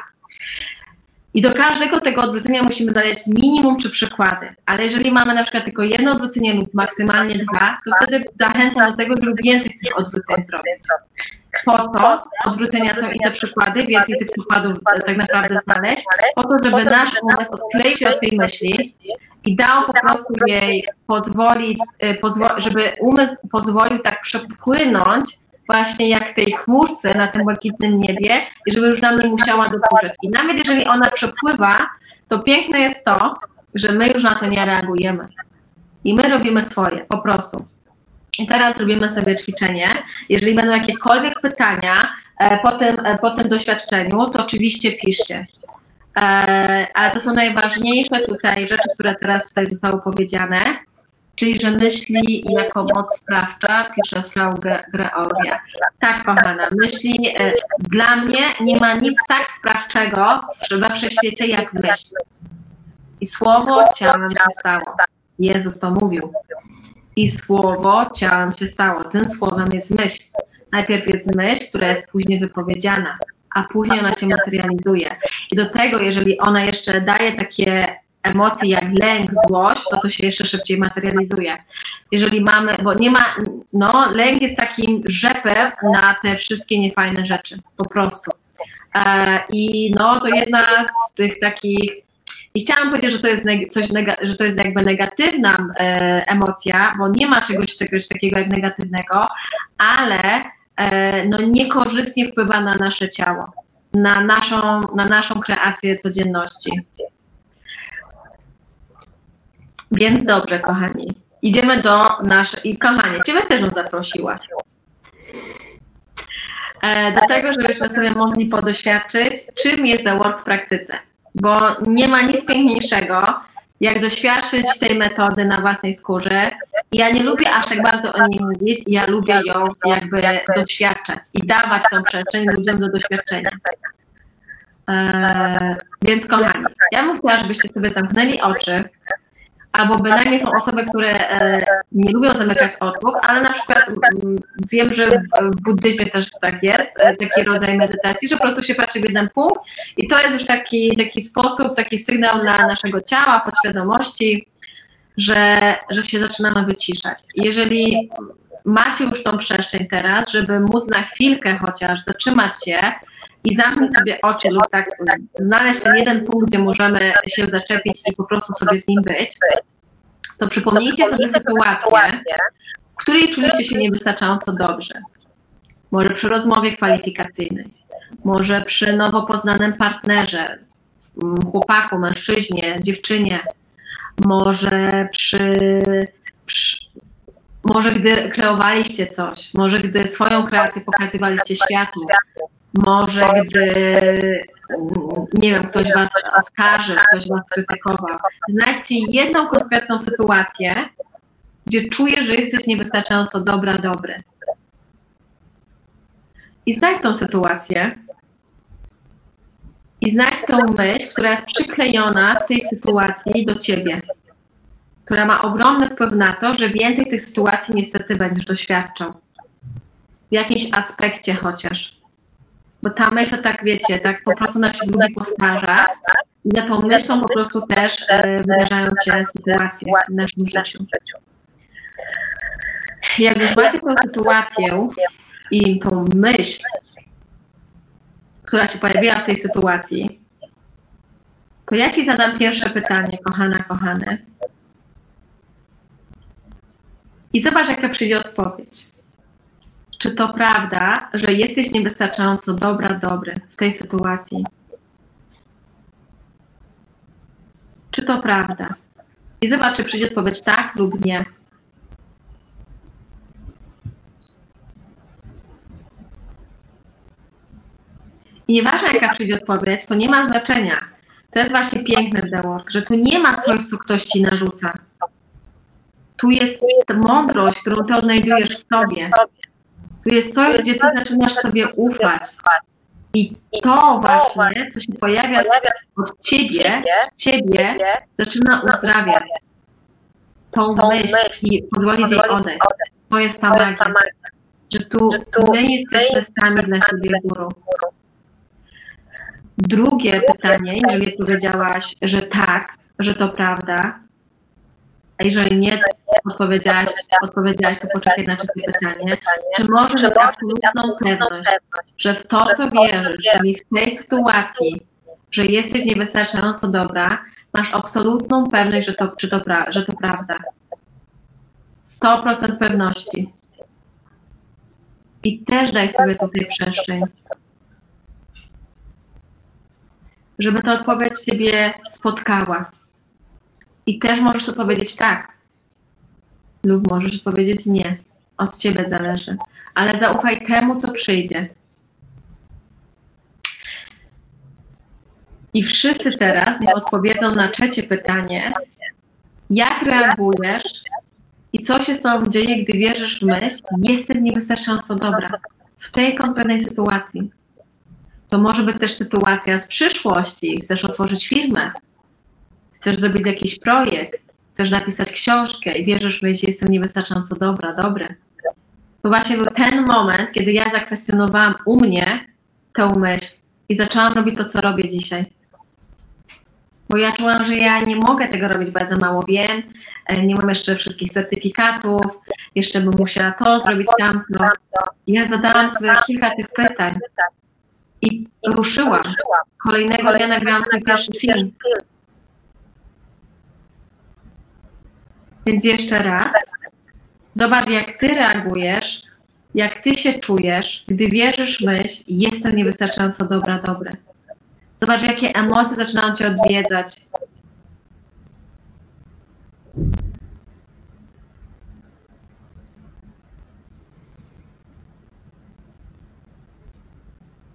I do każdego tego odwrócenia musimy znaleźć minimum czy przykłady. Ale jeżeli mamy na przykład tylko jedno odwrócenie lub maksymalnie dwa, to wtedy zachęcam do tego, żeby więcej tych odwróceń zrobić. Po to odwrócenia są i te przykłady, więcej tych przykładów tak naprawdę znaleźć, po to, żeby nasz umysł odkleił się od tej myśli i dał po prostu jej pozwolić, y, żeby umysł pozwolił tak przepłynąć właśnie jak tej chmurce na tym błękitnym niebie i żeby już nam nie musiała dokuczać. I nawet jeżeli ona przepływa, to piękne jest to, że my już na to nie reagujemy. I my robimy swoje, po prostu. I teraz robimy sobie ćwiczenie. Jeżeli będą jakiekolwiek pytania e, po, tym, e, po tym doświadczeniu, to oczywiście piszcie. E, ale to są najważniejsze tutaj rzeczy, które teraz tutaj zostały powiedziane. Czyli, że myśli jako moc sprawcza, pisze Frau Georgia. Tak, kochana, myśli dla mnie nie ma nic tak sprawczego we wszechświecie jak myśl. I słowo ciałem się stało. Jezus to mówił. I słowo ciałem się stało. Tym słowem jest myśl. Najpierw jest myśl, która jest później wypowiedziana, a później ona się materializuje. I do tego, jeżeli ona jeszcze daje takie emocje jak lęk, złość, to to się jeszcze szybciej materializuje. Jeżeli mamy, bo nie ma, no lęk jest takim rzepem na te wszystkie niefajne rzeczy, po prostu. E, I no to jedna z tych takich i chciałam powiedzieć, że to jest coś, że to jest jakby negatywna e, emocja, bo nie ma czegoś, czegoś takiego jak negatywnego, ale e, no, niekorzystnie wpływa na nasze ciało, na naszą, na naszą kreację codzienności. Więc dobrze, kochani. Idziemy do naszej. I kochanie, Ciebie też bym zaprosiła. E, do tego, żebyśmy sobie mogli podoświadczyć, czym jest The Work w praktyce. Bo nie ma nic piękniejszego, jak doświadczyć tej metody na własnej skórze. Ja nie lubię aż tak bardzo o niej mówić, ja lubię ją jakby doświadczać i dawać tą przestrzeń ludziom do doświadczenia. Eee, więc kochani, ja bym chciała, żebyście sobie zamknęli oczy, albo bynajmniej są osoby, które e, nie lubią zamykać oczu, ale na przykład mm, wiem, że w buddyzmie też tak jest, e, taki rodzaj medytacji, że po prostu się patrzy w jeden punkt i to jest już taki, taki sposób, taki sygnał dla naszego ciała, podświadomości, że, że się zaczynamy wyciszać. Jeżeli macie już tą przestrzeń teraz, żeby móc na chwilkę chociaż zatrzymać się i zamknąć sobie oczy lub tak znaleźć ten jeden punkt, gdzie możemy się zaczepić i po prostu sobie z nim być, to przypomnijcie sobie sytuację, w której czuliście się niewystarczająco dobrze. Może przy rozmowie kwalifikacyjnej, może przy nowo poznanym partnerze, mm, chłopaku, mężczyźnie, dziewczynie, może przy, przy może gdy kreowaliście coś, może gdy swoją kreację pokazywaliście światu, może gdy, nie wiem, ktoś was oskarży, ktoś was krytykował. Znajdźcie jedną konkretną sytuację, gdzie czujesz, że jesteś niewystarczająco dobra, dobry. I znajdź tą sytuację i znajdź tą myśl, która jest przyklejona w tej sytuacji do ciebie, która ma ogromny wpływ na to, że więcej tych sytuacji niestety będziesz doświadczał. W jakimś aspekcie chociaż. Bo ta myśl, tak wiecie, tak po prostu na się lubi powtarzać. I na tą myślą po prostu też e, wydarzają się sytuacje w naszym życiu. Jak już macie tą sytuację i tą myśl, która się pojawiła w tej sytuacji, to ja Ci zadam pierwsze pytanie, kochana, kochany. I zobacz, jaka przyjdzie odpowiedź. Czy to prawda, że jesteś niewystarczająco dobra, dobry w tej sytuacji? Czy to prawda? I zobacz, czy przyjdzie odpowiedź tak lub nie. I nieważne jaka przyjdzie odpowiedź, to nie ma znaczenia. To jest właśnie piękne w The Work, że tu nie ma coś, co ktoś ci narzuca. Tu jest mądrość, którą ty odnajdujesz w sobie. Tu jest coś, gdzie ty zaczynasz sobie ufać. I to właśnie, co się pojawia od ciebie, z ciebie, zaczyna uzdrawiać tą myśl i pozwolić jej odejść. To jest ta magia. Że tu my jesteśmy sami dla siebie górą. Drugie pytanie, jeżeli powiedziałaś, że tak, że to prawda, a jeżeli nie odpowiedziałaś, odpowiedziałaś to poczekaj na trzecie pytanie. Czy możesz mieć absolutną pewność, że w to, co wierzysz, czyli w tej sytuacji, że jesteś niewystarczająco dobra, masz absolutną pewność, że to, czy to, że to prawda. 100% pewności. I też daj sobie tutaj przestrzeń. Żeby ta odpowiedź Ciebie spotkała. I też możesz odpowiedzieć tak. Lub możesz odpowiedzieć nie. Od Ciebie zależy. Ale zaufaj temu, co przyjdzie. I wszyscy teraz mi odpowiedzą na trzecie pytanie. Jak reagujesz i co się z tobą dzieje, gdy wierzysz w myśl, jestem niewystarczająco dobra w tej konkretnej sytuacji. To może być też sytuacja z przyszłości. Chcesz otworzyć firmę, chcesz zrobić jakiś projekt, chcesz napisać książkę i wierzysz w myśl, jestem niewystarczająco dobra, dobry. To właśnie był ten moment, kiedy ja zakwestionowałam u mnie tę myśl i zaczęłam robić to, co robię dzisiaj. Bo ja czułam, że ja nie mogę tego robić, za mało wiem, e, nie mam jeszcze wszystkich certyfikatów, jeszcze bym musiała to zrobić, tamto. Ja zadałam sobie kilka tych pytań i ruszyłam. Kolejnego dnia nagrałam swój pierwszy film. Więc jeszcze raz, zobacz jak ty reagujesz, jak ty się czujesz, gdy wierzysz myśl, jestem niewystarczająco dobra, dobry. Zobacz, jakie emocje zaczynają cię odwiedzać.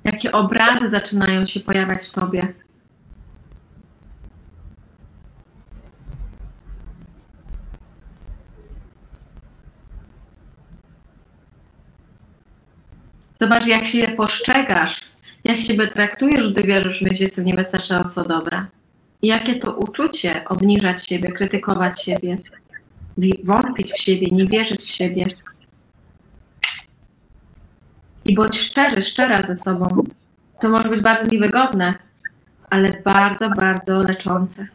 Jakie obrazy zaczynają się pojawiać w tobie. Zobacz, jak się postrzegasz, jak siebie traktujesz, gdy wierzysz, że jestem niewystarczająco dobra. I jakie to uczucie obniżać siebie, krytykować siebie, wątpić w siebie, nie wierzyć w siebie. I bądź szczery, szczera ze sobą. To może być bardzo niewygodne, ale bardzo, bardzo leczące.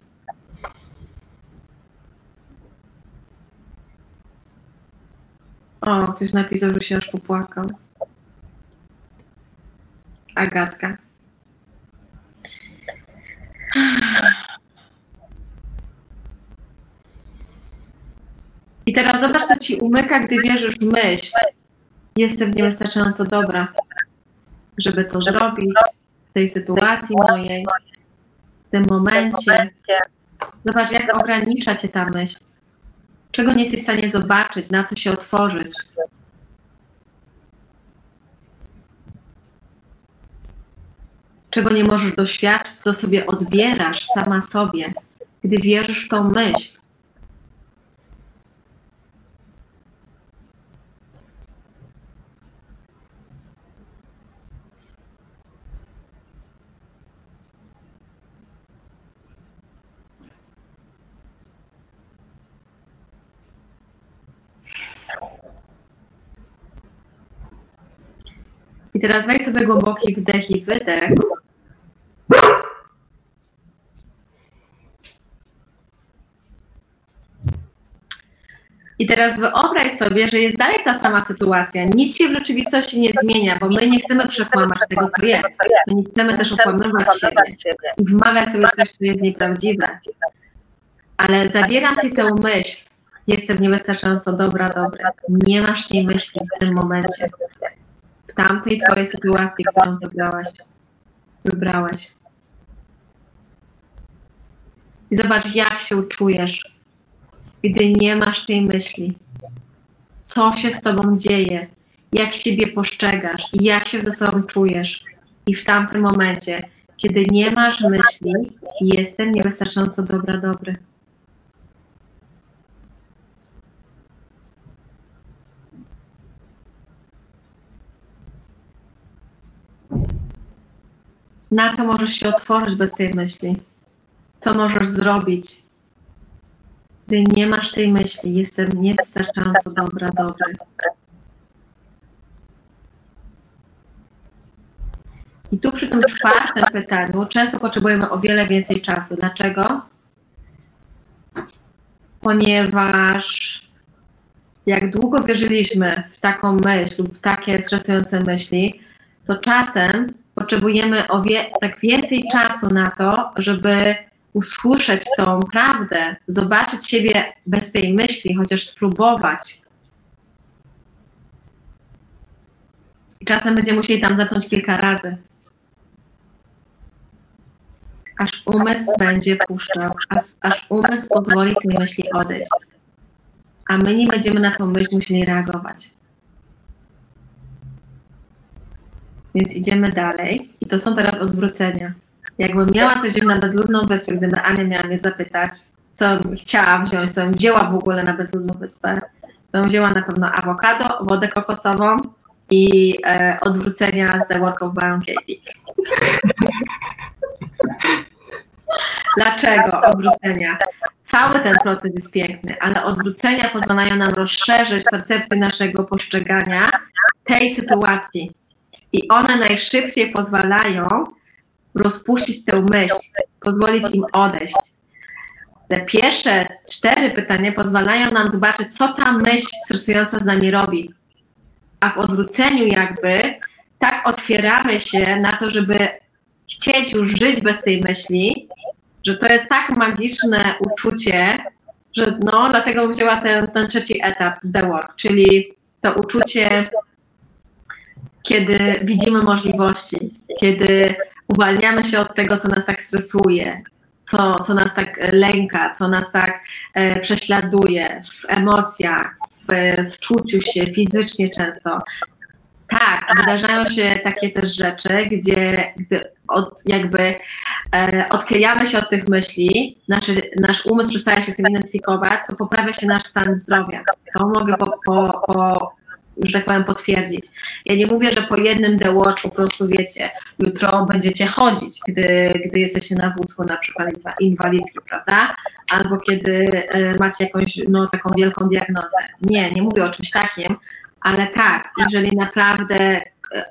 O, ktoś napisał, że się aż popłakał. Agatka. I teraz zobacz, co ci umyka, gdy wierzysz w myśl. Jestem niewystarczająco dobra, żeby to zrobić w tej sytuacji mojej, w tym momencie. Zobacz, jak ogranicza cię ta myśl. Czego nie jesteś w stanie zobaczyć, na co się otworzyć. Czego nie możesz doświadczyć, co sobie odbierasz sama sobie, gdy wierzysz w tą myśl. I teraz weź sobie głęboki wdech i wydech. I teraz wyobraź sobie, że jest dalej ta sama sytuacja. Nic się w rzeczywistości nie zmienia, bo my nie chcemy przekłamać tego, co jest. My nie chcemy też okłamywać siebie i wmawiać sobie coś, co jest nieprawdziwe. Ale zabieram ci tę myśl. Jestem niewystarczająco dobra, dobra. Nie masz tej myśli w tym momencie. W tamtej twojej sytuacji, którą wybrałaś. Wybrałeś. I zobacz, jak się czujesz gdy nie masz tej myśli. Co się z tobą dzieje, jak siebie postrzegasz i jak się ze sobą czujesz. I w tamtym momencie, kiedy nie masz myśli, jestem niewystarczająco dobra, dobry. Na co możesz się otworzyć bez tej myśli? Co możesz zrobić? Gdy nie masz tej myśli, jestem niewystarczająco dobra, dobry. I tu przy tym czwartym pytaniu często potrzebujemy o wiele więcej czasu. Dlaczego? Ponieważ jak długo wierzyliśmy w taką myśl lub w takie stresujące myśli, to czasem potrzebujemy o wie, tak więcej czasu na to, żeby usłyszeć tą prawdę, zobaczyć siebie bez tej myśli, chociaż spróbować. I czasem będziemy musieli tam zacząć kilka razy. Aż umysł będzie puszczał, aż, aż umysł pozwoli tej myśli odejść. A my nie będziemy na tą myśl musieli reagować. Więc idziemy dalej. I to są teraz odwrócenia. Jakbym miała coś na bezludną wyspę, gdyby Ania miała mnie zapytać, co chciała wziąć, co bym wzięła w ogóle na bezludną wyspę, to bym wzięła na pewno awokado, wodę kokosową i e, odwrócenia z The Work of Byron Katie. Dlaczego odwrócenia? Cały ten proces jest piękny, ale odwrócenia pozwalają nam rozszerzyć percepcję naszego postrzegania tej sytuacji. I one najszybciej pozwalają rozpuścić tę myśl, pozwolić im odejść. Te pierwsze cztery pytania pozwalają nam zobaczyć, co ta myśl stresująca z nami robi. A w odwróceniu, jakby tak otwieramy się na to, żeby chcieć już żyć bez tej myśli, że to jest tak magiczne uczucie, że no, dlatego wzięła ten, ten trzeci etap z The Work, czyli to uczucie, kiedy widzimy możliwości, kiedy uwalniamy się od tego, co nas tak stresuje, co, co nas tak lęka, co nas tak e, prześladuje w emocjach, w, w czuciu się fizycznie często. Tak, wydarzają się takie też rzeczy, gdzie gdy od, jakby e, odklejamy się od tych myśli, nasz, nasz umysł przestaje się z tym identyfikować, to poprawia się nasz stan zdrowia. To mogę po, po, po, że tak powiem, potwierdzić. Ja nie mówię, że po jednym The Watch po prostu wiecie, jutro będziecie chodzić, gdy, gdy jesteście na wózku na przykład inwalidzkim, prawda? Albo kiedy e, macie jakąś no, taką wielką diagnozę. Nie, nie mówię o czymś takim, ale tak, jeżeli naprawdę e,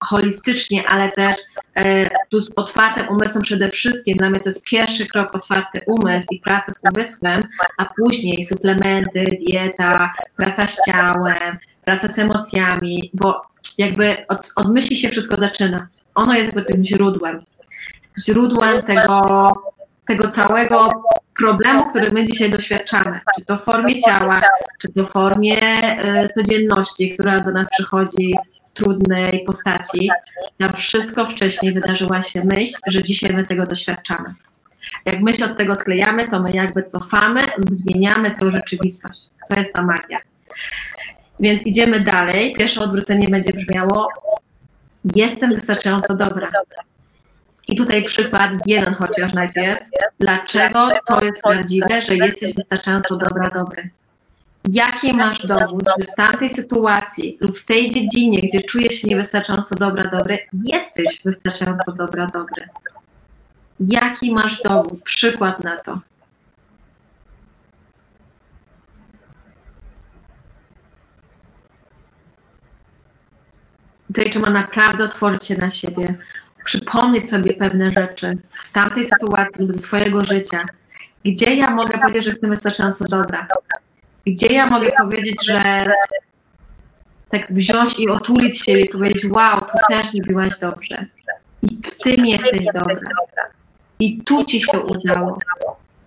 holistycznie, ale też e, tu z otwartym umysłem przede wszystkim, dla mnie to jest pierwszy krok otwarty umysł i praca z umysłem, a później suplementy, dieta, praca z ciałem, praca z emocjami, bo jakby od, od myśli się wszystko zaczyna. Ono jest jakby tym źródłem. Źródłem tego, tego całego problemu, który my dzisiaj doświadczamy. Czy to w formie ciała, czy to w formie y, codzienności, która do nas przychodzi w trudnej postaci. Tam wszystko wcześniej wydarzyła się myśl, że dzisiaj my tego doświadczamy. Jak myśl od tego odklejamy, to my jakby cofamy, zmieniamy tę rzeczywistość. To jest ta magia. Więc idziemy dalej. Pierwsze odwrócenie będzie brzmiało: Jestem wystarczająco dobra. I tutaj przykład jeden chociaż najpierw. Dlaczego to jest prawdziwe, że jesteś wystarczająco dobra, dobry? Jaki masz dowód, że w tamtej sytuacji lub w tej dziedzinie, gdzie czujesz się niewystarczająco dobra, dobry, jesteś wystarczająco dobra, dobry? Jaki masz dowód, przykład na to? Tutaj trzeba naprawdę otworzyć się na siebie, przypomnieć sobie pewne rzeczy z tamtej sytuacji lub ze swojego życia. Gdzie ja mogę powiedzieć, że jestem wystarczająco dobra? Gdzie ja mogę powiedzieć, że tak wziąć i otulić się i powiedzieć, wow, tu też zrobiłaś dobrze. I w tym jesteś dobra. I tu ci się udało.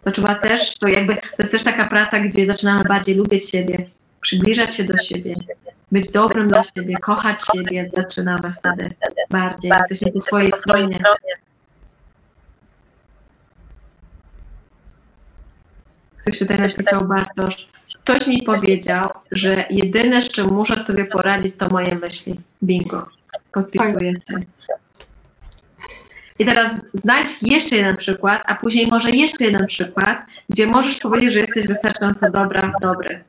To trzeba też, to jakby, to jest też taka praca, gdzie zaczynamy bardziej lubić siebie, przybliżać się do siebie, być dobrym dla siebie, kochać siebie, zaczynamy wtedy bardziej. Jesteśmy po swojej stronie. Ktoś tutaj napisał Bartosz. Ktoś mi powiedział, że jedyne, z czym muszę sobie poradzić, to moje myśli. Bingo. Podpisuję się. I teraz znajdź jeszcze jeden przykład, a później może jeszcze jeden przykład, gdzie możesz powiedzieć, że jesteś wystarczająco dobra, dobry.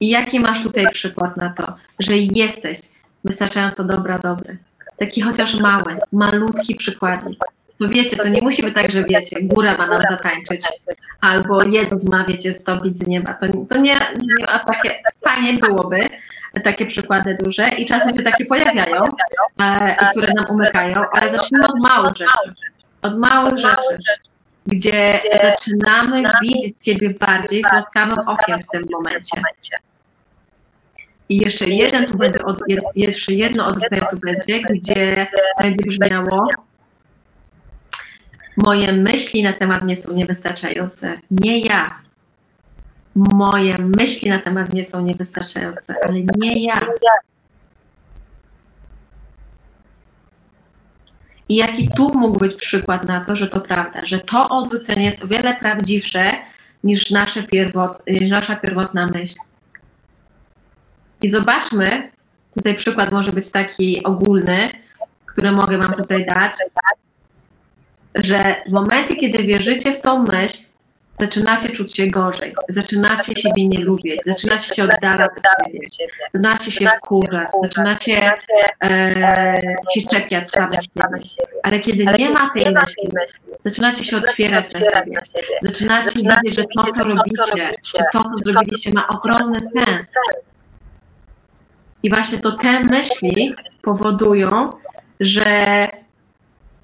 I jaki masz tutaj przykład na to, że jesteś wystarczająco dobra, dobry? Taki chociaż mały, malutki przykładzik. To wiecie, to nie musi być tak, że wiecie, góra ma nam zatańczyć, albo Jezus ma, wiecie, stąpić z nieba. To, to nie, nie, a takie fajnie byłoby, takie przykłady duże i czasem się takie pojawiają, e, które nam umykają, ale zacznijmy od małych rzeczy. Od małych rzeczy, gdzie zaczynamy widzieć siebie bardziej z łaskawym okiem w tym momencie. I jeszcze jeden tu będzie, od, jeszcze jedno odwrócenie tu będzie, gdzie będzie brzmiało Moje myśli na temat mnie są niewystarczające. Nie ja. moje myśli na temat mnie są niewystarczające, ale nie ja. I jaki tu mógł być przykład na to, że to prawda, że to odwrócenie jest o wiele prawdziwsze niż, nasze pierwot, niż nasza pierwotna myśl. I zobaczmy, tutaj przykład może być taki ogólny, który mogę Wam tutaj dać, że w momencie, kiedy wierzycie w tą myśl, zaczynacie czuć się gorzej, zaczynacie siebie nie lubić, zaczynacie się oddalać od siebie, zaczynacie się wkurzać, zaczynacie e, się czepiać samych siebie. Ale kiedy nie ma tej myśli, zaczynacie się otwierać na siebie, zaczynacie widzieć, że to, co robicie, że to, co zrobiliście, ma ogromny sens. I właśnie to te myśli powodują, że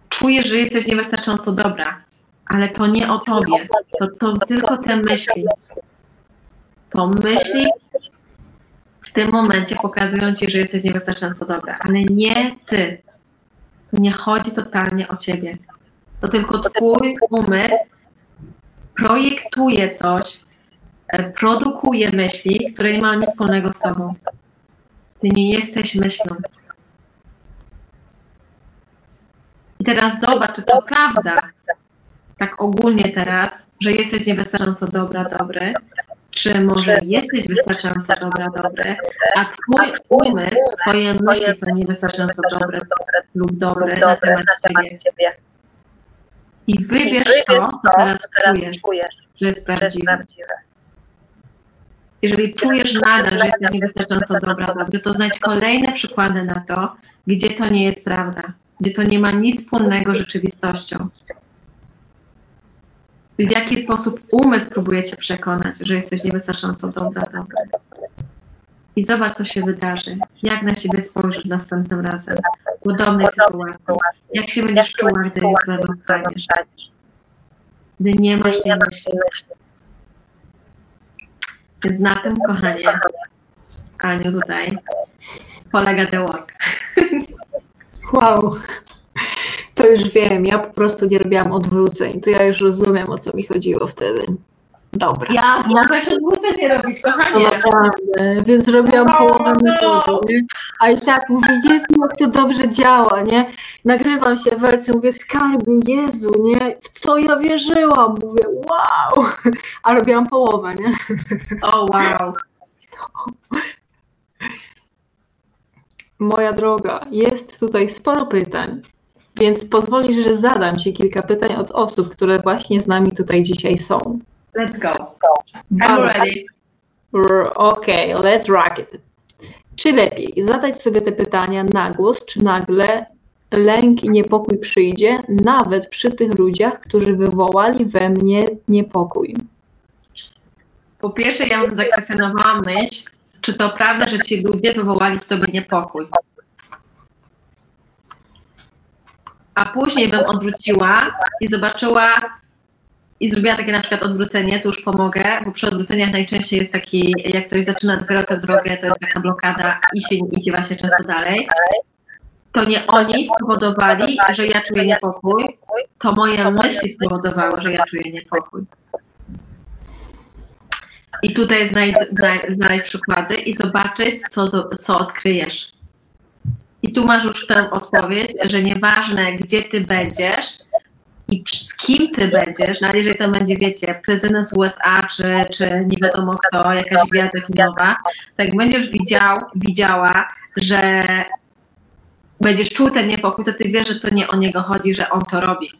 czujesz, że jesteś niewystarczająco dobra, ale to nie o tobie, to, to tylko te myśli. To myśli w tym momencie pokazują ci, że jesteś niewystarczająco dobra, ale nie ty. To nie chodzi totalnie o ciebie. To tylko twój umysł projektuje coś, e, produkuje myśli, które nie mają nic wspólnego z tobą. Ty nie jesteś myślą. I teraz zobacz, czy to prawda, tak ogólnie teraz, że jesteś niewystarczająco dobra, dobry, czy może jesteś wystarczająco dobra, dobry, a twój umysł, twoje myśli są niewystarczająco dobre lub dobre na temat ciebie. I wybierz to, co teraz czujesz, że jest prawdziwe. Jeżeli czujesz nadal, że jesteś niewystarczająco dobra, dobry, to znajdź kolejne przykłady na to, gdzie to nie jest prawda, gdzie to nie ma nic wspólnego z rzeczywistością. W jaki sposób umysł próbuje cię przekonać, że jesteś niewystarczająco dobra, dobry. I zobacz, co się wydarzy. Jak na siebie spojrzysz następnym razem w podobnej sytuacji. Jak się będziesz czuła, gdy jutro wstaniesz. Gdy nie masz tej myśli. Więc na tym, kochanie, Aniu, tutaj polega the work. Wow. To już wiem, ja po prostu nie robiłam odwróceń, to ja już rozumiem, o co mi chodziło wtedy. Dobra. Ja mogę się odwrócenie robić, No kochanie. naprawdę, więc robiłam połowę metody, nie? A i tak mówię, Jezu, jak to dobrze działa, nie? Nagrywam się w wersji, mówię, skarby, Jezu, nie? W co ja wierzyłam? Mówię, wow! A robiłam połowę, nie? O, wow. Moja droga, jest tutaj sporo pytań, więc pozwolisz, że zadam Ci kilka pytań od osób, które właśnie z nami tutaj dzisiaj są. Let's go. I'm ready. Okej, let's rock it. Czy lepiej zadać sobie te pytania na głos, czy nagle lęk i niepokój przyjdzie, nawet przy tych ludziach, którzy wywołali we mnie niepokój? Po pierwsze, ja bym zakwestionowała myśl, czy to prawda, że ci ludzie wywołali w tobie niepokój. A później bym odwróciła i zobaczyła i zrobiła takie na przykład odwrócenie, tu już pomogę, bo przy odwróceniach najczęściej jest taki, jak ktoś zaczyna dopiero tę drogę, to jest taka blokada i się idzie właśnie często dalej. To nie oni spowodowali, że ja czuję niepokój, to moje myśli spowodowały, że ja czuję niepokój. I tutaj znajdź, znaleźć przykłady i zobaczyć, co, co odkryjesz. I tu masz już tę odpowiedź, że nieważne, gdzie ty będziesz i z kim ty będziesz, nawet jeżeli to będzie, wiecie, prezydent z USA, czy, czy nie wiadomo kto, jakaś gwiazda filmowa, tak będziesz widział, widziała, że będziesz czuł ten niepokój, to ty wiesz, że to nie o niego chodzi, że on to robi.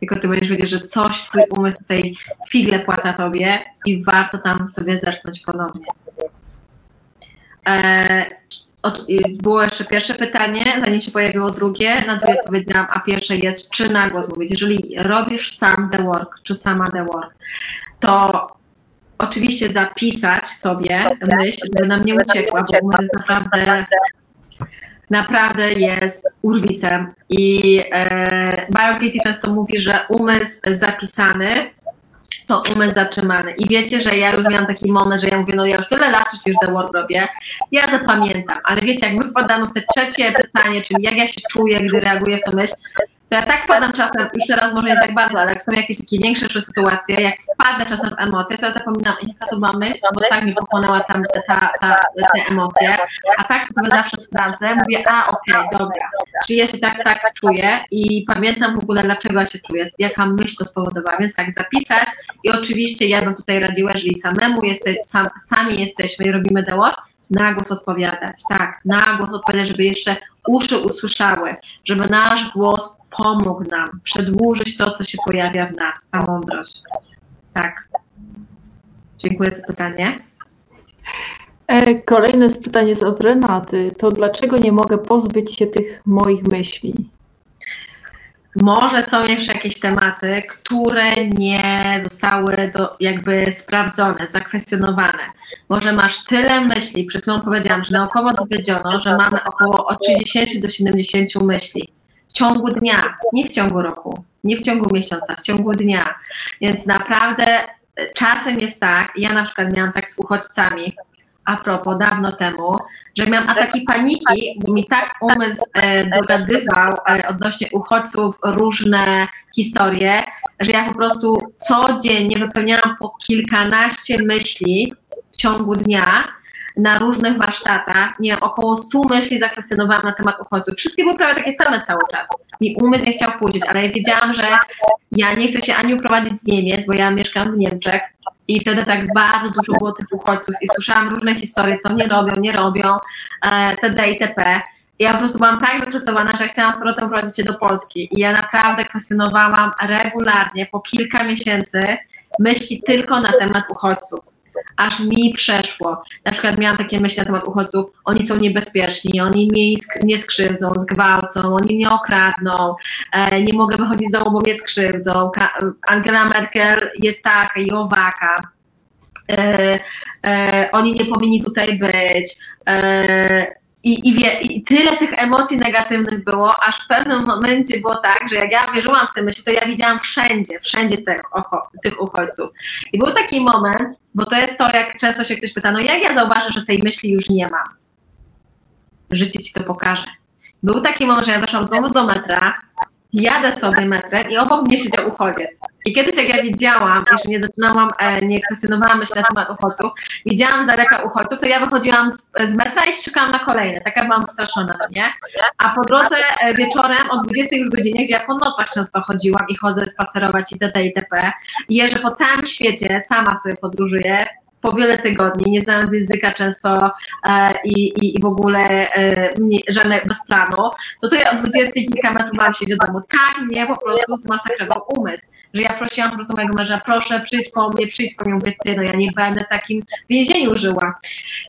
Tylko ty będziesz wiedzieć, że coś twój umysł tej figle płata tobie i warto tam sobie zerknąć ponownie. E, od, i było jeszcze pierwsze pytanie, zanim się pojawiło drugie. Na drugie powiedziałam, a pierwsze jest, czy na głos mówić. Jeżeli robisz sam the work, czy sama the work, to oczywiście zapisać sobie myśl, żeby nam nie uciekła, bo umysł jest naprawdę naprawdę jest urwisem. I e, Byron Katie często mówi, że umysł zapisany to umysł zatrzymany. I wiecie, że ja już miałam taki moment, że ja mówię, no ja już tyle lat przecież The Work robię, ja zapamiętam, ale wiecie, jak my wpadamy w te trzecie pytanie, czyli jak ja się czuję, gdy reaguję w tę myśl, to ja tak wpadam czasem, już teraz może nie tak bardzo, ale jak są jakieś takie większe sytuacje, jak wpadnę czasem w emocje, to ja zapominam, jaka to ma myśl, bo tak mi pochłonęła tam ta, ta, ta, te emocje, a tak sobie zawsze sprawdzę, mówię, a okej, okay, dobra, czy ja się tak, tak czuję i pamiętam w ogóle, dlaczego ja się czuję, jaka myśl to spowodowała, więc tak zapisać. I oczywiście ja bym tutaj radziła, jeżeli samemu jesteś, sam, sami jesteśmy i robimy deło, na głos odpowiadać, tak, na głos odpowiadać, żeby jeszcze uszy usłyszały, żeby nasz głos pomógł nam przedłużyć to, co się pojawia w nas, ta mądrość. Tak. Dziękuję za pytanie. E, kolejne pytanie jest od Renaty. To dlaczego nie mogę pozbyć się tych moich myśli? Może są jeszcze jakieś tematy, które nie zostały do, jakby sprawdzone, zakwestionowane. Może masz tyle myśli, przed chwilą powiedziałam, że naukowo dowiedziono, że mamy około od 30 do 70 myśli w ciągu dnia, nie w ciągu roku, nie w ciągu miesiąca, w ciągu dnia. Więc naprawdę e, czasem jest tak, ja na przykład miałam tak z uchodźcami, a propos, dawno temu, że miałam ataki paniki, bo mi tak umysł e, dogadywał e, odnośnie uchodźców różne historie, że ja po prostu codziennie wypełniałam po kilkanaście myśli w ciągu dnia na różnych warsztatach. Nie około stu myśli zakwestionowałam na temat uchodźców. Wszystkie były prawie takie same cały czas. Mi umysł nie chciał pójść, ale ja wiedziałam, że ja nie chcę się ani uprowadzić z Niemiec, bo ja mieszkam w Niemczech, i wtedy tak bardzo dużo było tych uchodźców i słyszałam różne historie, co nie robią, nie robią, e, td. itp. I ja po prostu byłam tak zestresowana, że chciałam z powrotem prowadzić się do Polski. I ja naprawdę kwestionowałam regularnie, po kilka miesięcy, myśli tylko na temat uchodźców. Aż mi przeszło. Na przykład miałam takie myśli na temat uchodźców, oni są niebezpieczni, oni mnie nie skrzywdzą, zgwałcą, oni mnie okradną, e, nie mogę wychodzić z domu, bo mnie skrzywdzą. Angela Merkel jest taka i owaka. E, e, oni nie powinni tutaj być. I, i, wie, I tyle tych emocji negatywnych było, aż w pewnym momencie było tak, że jak ja wierzyłam w te myśli, to ja widziałam wszędzie, wszędzie tych, tych uchodźców. I był taki moment, bo to jest to, jak często się ktoś pyta, no jak ja zauważę, że tej myśli już nie ma? Życie ci to pokaże. Był taki moment, że ja weszłam znowu do metra, jadę sobie metrem i obok mnie siedział uchodziec. I kiedyś jak ja widziałam, jeszcze nie zaczynałam, e, nie kwestionowałam myśli na temat uchodźców, widziałam z daleka uchodźców, to ja wychodziłam z, z metra i czekałam na kolejne. Taka byłam wystraszona, no nie? A po drodze e, wieczorem o 20 już godzinie, gdzie ja po nocach często chodziłam i chodzę spacerować itd. itp. I jeżdżę po całym świecie, sama sobie podróżuję, po wiele tygodni, nie znając języka często e, i, i, w ogóle e, nie, żadne, bez planu, to to ja od 20 kilka metrów mam siedzieć do domu. Tak mnie po prostu zmasakrował umysł, że ja prosiłam po prostu mojego męża, proszę przyjdź po mnie, przyjdź po mnie, mówię, ty, no ja nie będę w takim więzieniu żyła.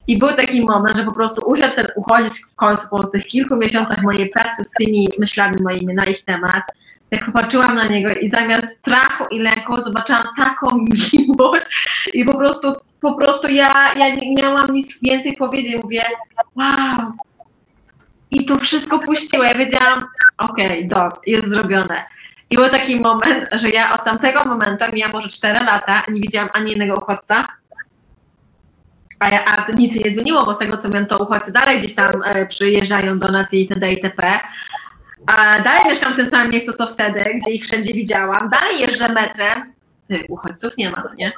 I był taki moment, że po prostu usiadł ten uchodzić w końcu po tych kilku miesiącach mojej pracy z tymi myślami moimi na ich temat, jak popatrzyłam na niego i zamiast strachu i lęku zobaczyłam taką miłość i po prostu po prostu ja, ja nie miałam nic więcej powiedzieć. Mówię, wow. I to wszystko puściło. Ja wiedziałam, okej, okay, jest zrobione. I był taki moment, że ja od tamtego momentu, ja może 4 lata, nie widziałam ani jednego uchodźca. A, ja, a nic się nie zmieniło, bo z tego co wiem, to uchodźcy dalej gdzieś tam e, przyjeżdżają do nas i itd. itp. A dalej mieszkam w tym samym miejscu co wtedy, gdzie ich wszędzie widziałam. Dalej jeżdżę metrem. Ty, uchodźców nie ma, no nie?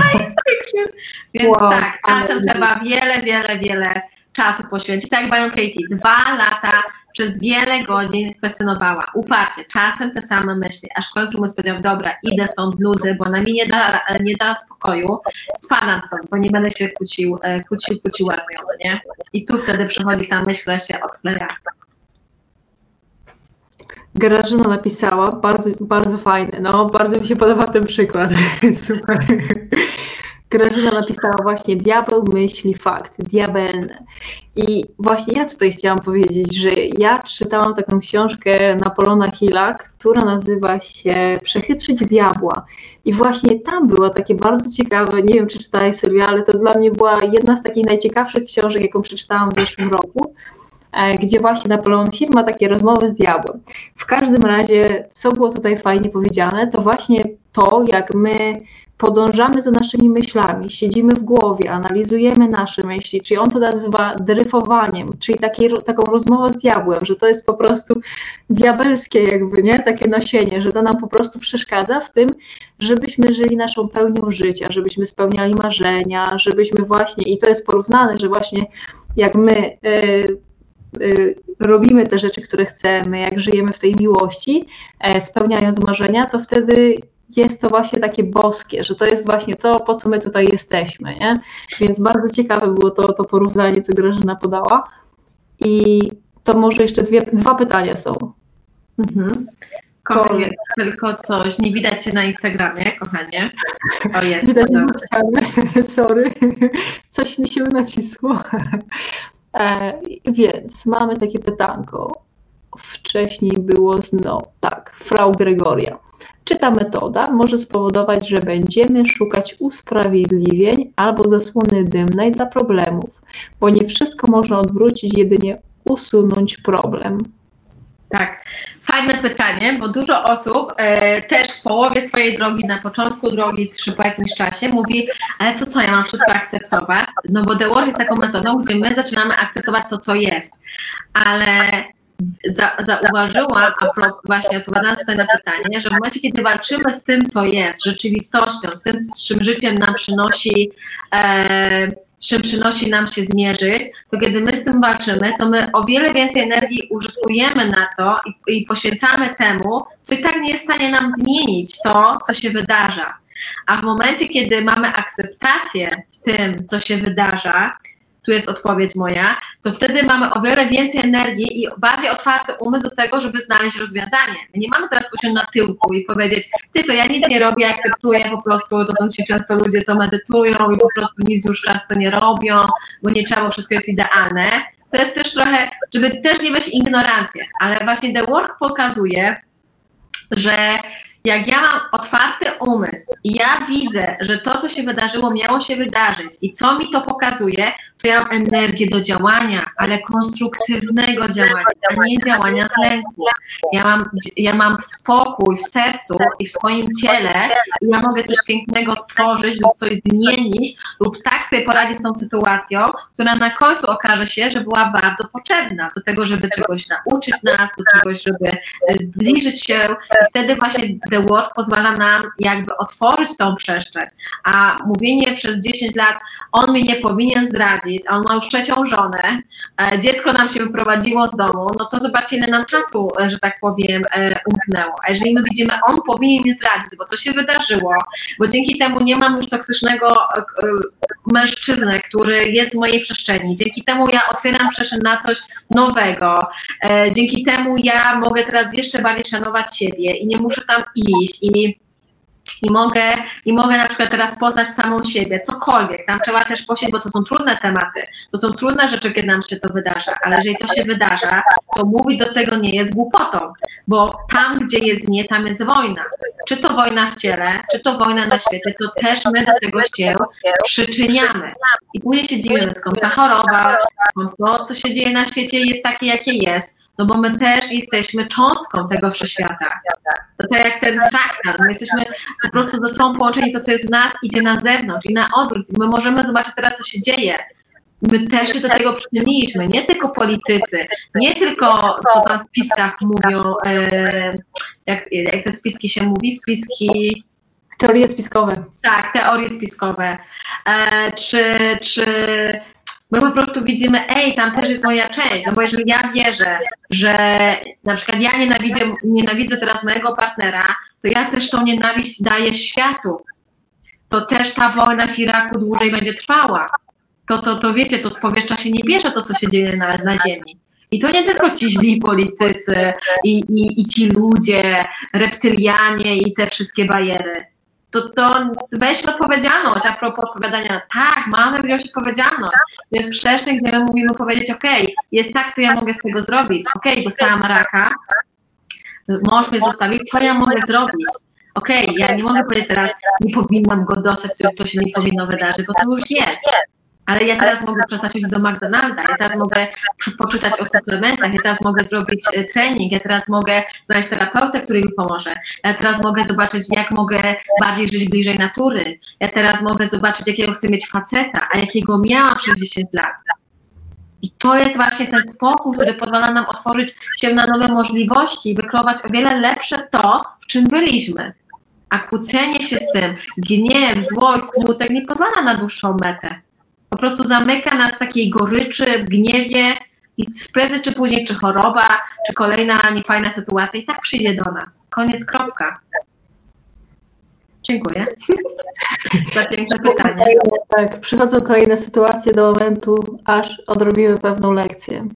science fiction. Więc wow, tak, czasem trzeba wiele, wiele, wiele czasu poświęcić. Tak jak Byron Katie, dwa lata przez wiele godzin kwestionowała, uparcie, czasem te same myśli, aż w końcu mu powiedział, dobra, idę stąd nudy, bo na mnie nie da, nie da spokoju, spadam stąd, bo nie będę się kłócił, e, kłócił, kłóciła z nią, nie? I tu wtedy przychodzi ta myśl, która się odkleja. Grażyna napisała, bardzo, bardzo fajne, no bardzo mi się podoba ten przykład, super. Grażyna napisała właśnie diabeł myśli fakt, diabelne. I właśnie ja tutaj chciałam powiedzieć, że ja czytałam taką książkę Napolona Hilla, która nazywa się Przechytrzyć diabła. I właśnie tam było takie bardzo ciekawe, nie wiem czy czytałeś serial, ale to dla mnie była jedna z takich najciekawszych książek, jaką przeczytałam w zeszłym roku gdzie właśnie Napoleon Hill ma takie rozmowy z diabłem. W każdym razie, co było tutaj fajnie powiedziane, to właśnie to, jak my podążamy za naszymi myślami, siedzimy w głowie, analizujemy nasze myśli, czyli on to nazywa dryfowaniem, czyli takie, taką rozmowę z diabłem, że to jest po prostu diabelskie jakby, nie? Takie nasienie, że to nam po prostu przeszkadza w tym, żebyśmy żyli naszą pełnią życia, żebyśmy spełniali marzenia, żebyśmy właśnie, i to jest porównane, że właśnie jak my y, y, robimy te rzeczy, które chcemy, jak żyjemy w tej miłości, e, spełniając marzenia, to wtedy jest to właśnie takie boskie, że to jest właśnie to, po co my tutaj jesteśmy, nie? Więc bardzo ciekawe było to, to porównanie, co Grażyna podała. I to może jeszcze dwie, dwa pytania są. Mhm. Kochanie, tylko coś, nie widać cię na Instagramie, kochanie. O, jest. Widać na sorry, coś mi się nacisło. E, więc mamy takie pytanko. Wcześniej było no tak, Frau Gregoria. Czy ta metoda może spowodować, że będziemy szukać usprawiedliwień albo zasłony dymnej dla problemów, bo nie wszystko można odwrócić, jedynie usunąć problem? Tak, fajne pytanie, bo dużo osób e, też w połowie swojej drogi, na początku drogi, czy po jakimś czasie mówi, ale co, co, ja mam wszystko akceptować? No bo The Work jest taką metodą, gdzie my zaczynamy akceptować to, co jest, ale za, zauważyłam, a właśnie odpowiadając tutaj na pytanie, że w momencie, kiedy walczymy z tym, co jest rzeczywistością, z tym, z czym życiem nam przynosi, e, z czym przynosi nam się zmierzyć, to kiedy my z tym walczymy, to my o wiele więcej energii użytkujemy na to i, i poświęcamy temu, co i tak nie jest w stanie nam zmienić to, co się wydarza. A w momencie, kiedy mamy akceptację w tym, co się wydarza, tu jest odpowiedź moja, to wtedy mamy o wiele więcej energii i bardziej otwarty umysł do tego, żeby znaleźć rozwiązanie. Nie mamy teraz usiąść na tyłku i powiedzieć, ty to ja nic nie robię, akceptuję po prostu, to są ci często ludzie, co medytują i po prostu nic już często nie robią, bo nie trzeba, wszystko jest idealne. To jest też trochę, żeby też nie być ignorancję, ale właśnie The Work pokazuje, że jak ja mam otwarty umysł i ja widzę, że to, co się wydarzyło, miało się wydarzyć i co mi to pokazuje, to ja mam energię do działania, ale konstruktywnego działania, a nie działania z lęku. Ja mam, ja mam spokój w sercu i w swoim ciele i ja mogę coś pięknego stworzyć lub coś zmienić lub tak sobie poradzić z tą sytuacją, która na końcu okaże się, że była bardzo potrzebna do tego, żeby czegoś nauczyć nas, do czegoś, żeby e, zbliżyć się i wtedy właśnie The Word pozwala nam jakby otworzyć tą przestrzeń, a mówienie przez 10 lat, on mnie nie powinien zdradzić, a on ma już trzecią żonę, e, dziecko nam się wyprowadziło z domu, no to zobaczcie, ile nam czasu, e, że tak powiem, e, umknęło. A jeżeli my widzimy, on powinien mnie zdradzić, bo to się wydarzyło, bo dzięki temu nie mam już toksycznego mężczyznę, który jest w mojej przestrzeni. Dzięki temu ja otwieram przestrzeń na coś nowego. Dzięki temu ja mogę teraz jeszcze bardziej szanować siebie i nie muszę tam iść i i mogę, i mogę na przykład teraz poznać samą siebie, cokolwiek, tam trzeba też posieć, bo to są trudne tematy, to są trudne rzeczy, kiedy nam się to wydarza, ale jeżeli to się wydarza, to mówić do tego nie jest głupotą, bo tam, gdzie jest nie, tam jest wojna. Czy to wojna w ciele, czy to wojna na świecie, to też my do tego się przyczyniamy. I później się dziwimy, skąd ta choroba, skąd to, co się dzieje na świecie jest takie, jakie jest, no bo my też jesteśmy cząstką tego wszechświata. To tak jak ten fraktal, my jesteśmy po prostu ze sobą połączeni, to co jest z nas idzie na zewnątrz i na odwrót. My możemy zobaczyć teraz, co się dzieje. My też się do tego przyczyniliśmy, nie tylko politycy, nie tylko co tam w spiskach mówią, e, jak, jak te spiski się mówi, spiski... Teorie spiskowe. Tak, teorie spiskowe. E, czy, czy my po prostu widzimy, ej, tam też jest moja część, no bo jeżeli ja wierzę, że na przykład ja nienawidzę, nienawidzę teraz mojego partnera, to ja też tą nienawiść daję światu. To też ta wojna w Iraku dłużej będzie trwała. To, to, to wiecie, to z powietrza się nie bierze to, co się dzieje na, na ziemi. I to nie tylko ci źli politycy i, i, i ci ludzie, reptylianie i te wszystkie bajery to, to weźmy odpowiedzialność a propos odpowiadania. Tak, mamy wziąć odpowiedzialność. To jest przestrzeń, gdzie my mówimy powiedzieć, ok, jest tak, co ja mogę z tego zrobić. Ok, dostałam raka, mąż mnie zostawił, co ja mogę zrobić? Okej, okay, ja nie mogę powiedzieć teraz, nie powinnam go dostać, to się nie powinno wydarzyć, bo to już jest. Ale ja teraz mogę przestać iść do McDonalda, ja teraz mogę poczytać o suplementach, ja teraz mogę zrobić e, trening, ja teraz mogę znaleźć terapeutę, który mi pomoże, ja teraz mogę zobaczyć, jak mogę bardziej żyć bliżej natury, ja teraz mogę zobaczyć, jakiego chcę mieć faceta, a jakiego miałam przez 10 lat. I to jest właśnie ten spokój, który pozwala nam otworzyć się na nowe możliwości i wykrować o wiele lepsze to, w czym byliśmy. A kłócenie się z tym, gniew, złość, smutek nie pozwala na dłuższą metę. Po prostu zamyka nas w takiej goryczy, gniewie i prędzej czy później, czy choroba, czy kolejna niefajna sytuacja i tak przyjdzie do nas. Koniec, kropka. Dziękuję za piękne pytanie. Tak, przychodzą kolejne sytuacje do momentu, aż odrobimy pewną lekcję.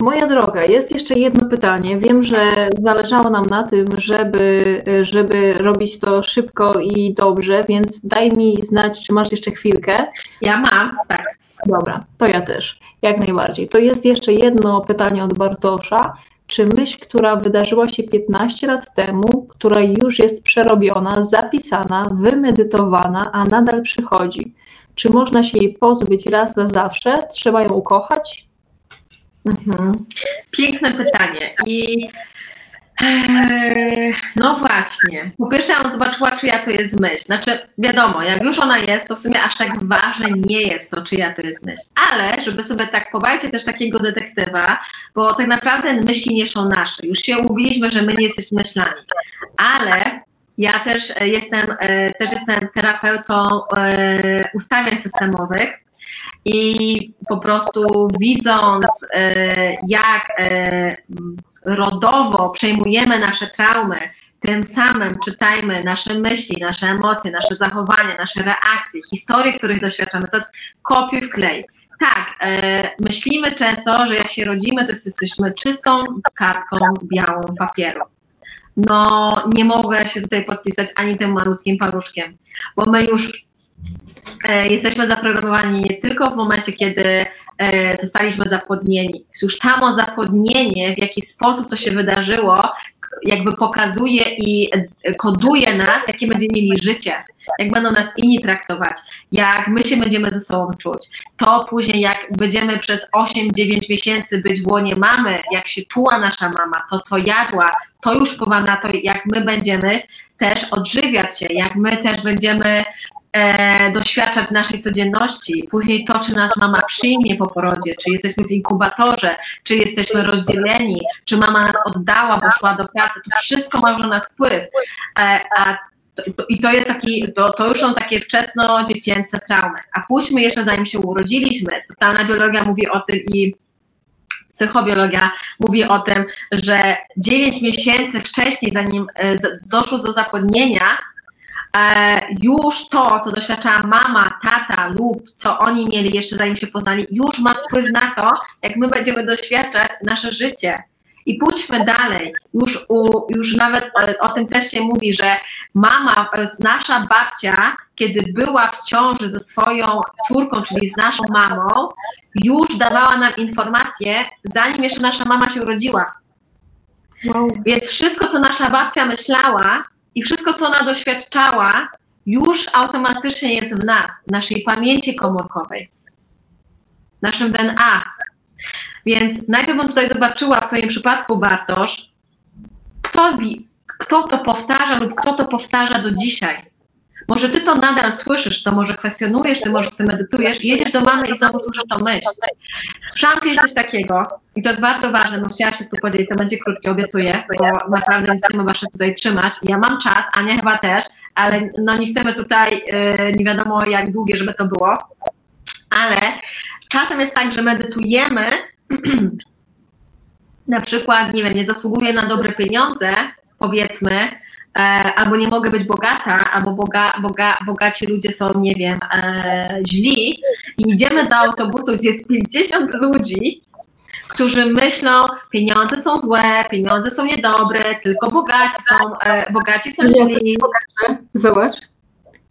Moja droga, jest jeszcze jedno pytanie. Wiem, że zależało nam na tym, żeby, żeby robić to szybko i dobrze, więc daj mi znać, czy masz jeszcze chwilkę. Ja mam, tak. Dobra, to ja też, jak najbardziej. To jest jeszcze jedno pytanie od Bartosza. Czy myśl, która wydarzyła się 15 lat temu, która już jest przerobiona, zapisana, wymedytowana, a nadal przychodzi, czy można się jej pozbyć raz na zawsze? Trzeba ją ukochać? Mhm. Piękne pytanie. I no właśnie. Po pierwsze, ja zobaczyła, czyja to jest myśl. Znaczy, wiadomo, jak już ona jest, to w sumie aż tak ważne nie jest to, czyja to jest myśl. Ale, żeby sobie tak pobawić też takiego detektywa, bo tak naprawdę myśli nie są nasze. Już się umówiliśmy, że my nie jesteśmy myślami. Ale ja też jestem, też jestem terapeutą ustawień systemowych i po prostu widząc, jak rodowo przejmujemy nasze traumy, tym samym czytajmy nasze myśli, nasze emocje, nasze zachowania, nasze reakcje, historie, których doświadczamy. To jest kopiuj w klej. Tak, e, myślimy często, że jak się rodzimy, to jesteśmy czystą kartką białą papieru. No, nie mogę się tutaj podpisać ani tym malutkim paluszkiem, bo my już e, jesteśmy zaprogramowani nie tylko w momencie, kiedy E, zostaliśmy zapłodnieni. Już samo zapłodnienie, w jaki sposób to się wydarzyło, jakby pokazuje i koduje nas, jakie będziemy mieli życie, jak będą nas inni traktować, jak my się będziemy ze sobą czuć. To później, jak będziemy przez 8-9 miesięcy być w łonie mamy, jak się czuła nasza mama, to co jadła, to już wpływa na to, jak my będziemy też odżywiać się, jak my też będziemy e, doświadczać naszej codzienności, później to, czy nas mama przyjmie po porodzie, czy jesteśmy w inkubatorze, czy jesteśmy rozdzieleni, czy mama nas oddała, bo szła do pracy, to wszystko ma już na wpływ. E, a I to jest taki, to, to już są takie wczesno-dziecięce traumy. A pójdźmy jeszcze zanim się urodziliśmy. Totalna biologia mówi o tym i psychobiologia mówi o tym, że 9 miesięcy wcześniej, zanim e, doszło do zapłodnienia, już to, co doświadczała mama, tata lub co oni mieli jeszcze zanim się poznali, już ma wpływ na to, jak my będziemy doświadczać nasze życie. I pójdźmy dalej. Już, u, już nawet o, o, tym też się mówi, że mama, e, nasza babcia, kiedy była w ciąży ze swoją córką, czyli z naszą mamą, już dawała nam informacje, zanim jeszcze nasza mama się urodziła. Wow. Więc wszystko, co nasza babcia myślała, i wszystko, co ona doświadczała, już automatycznie jest w nas, w naszej pamięci komórkowej, w naszym DNA. Więc najpierw bym tutaj zobaczyła w Twoim przypadku, Bartosz, kto, kto to powtarza lub kto to powtarza do dzisiaj. Może ty to nadal słyszysz, to może kwestionujesz, ty może z tym medytujesz, jedziesz do mamy i znowu słyszysz to myśl. Słyszałam kiedyś coś takiego i to jest bardzo ważne, no chciała się z tu podzielić, to będzie krótkie, obiecuję, bo naprawdę nie chcemy was tutaj trzymać. Ja mam czas, Ania chyba też, ale no nie chcemy tutaj, yy, nie wiadomo jak długie, żeby to było, ale czasem jest tak, że medytujemy, na przykład, nie wiem, nie zasługuję na dobre pieniądze, powiedzmy, albo nie mogę być bogata, albo boga, boga, bogaci ludzie są, nie wiem, e, źli. I idziemy do autobusu, gdzie jest 50 ludzi, którzy myślą, pieniądze są złe, pieniądze są niedobre, tylko bogaci są, e, bogaci są źli. Zobacz,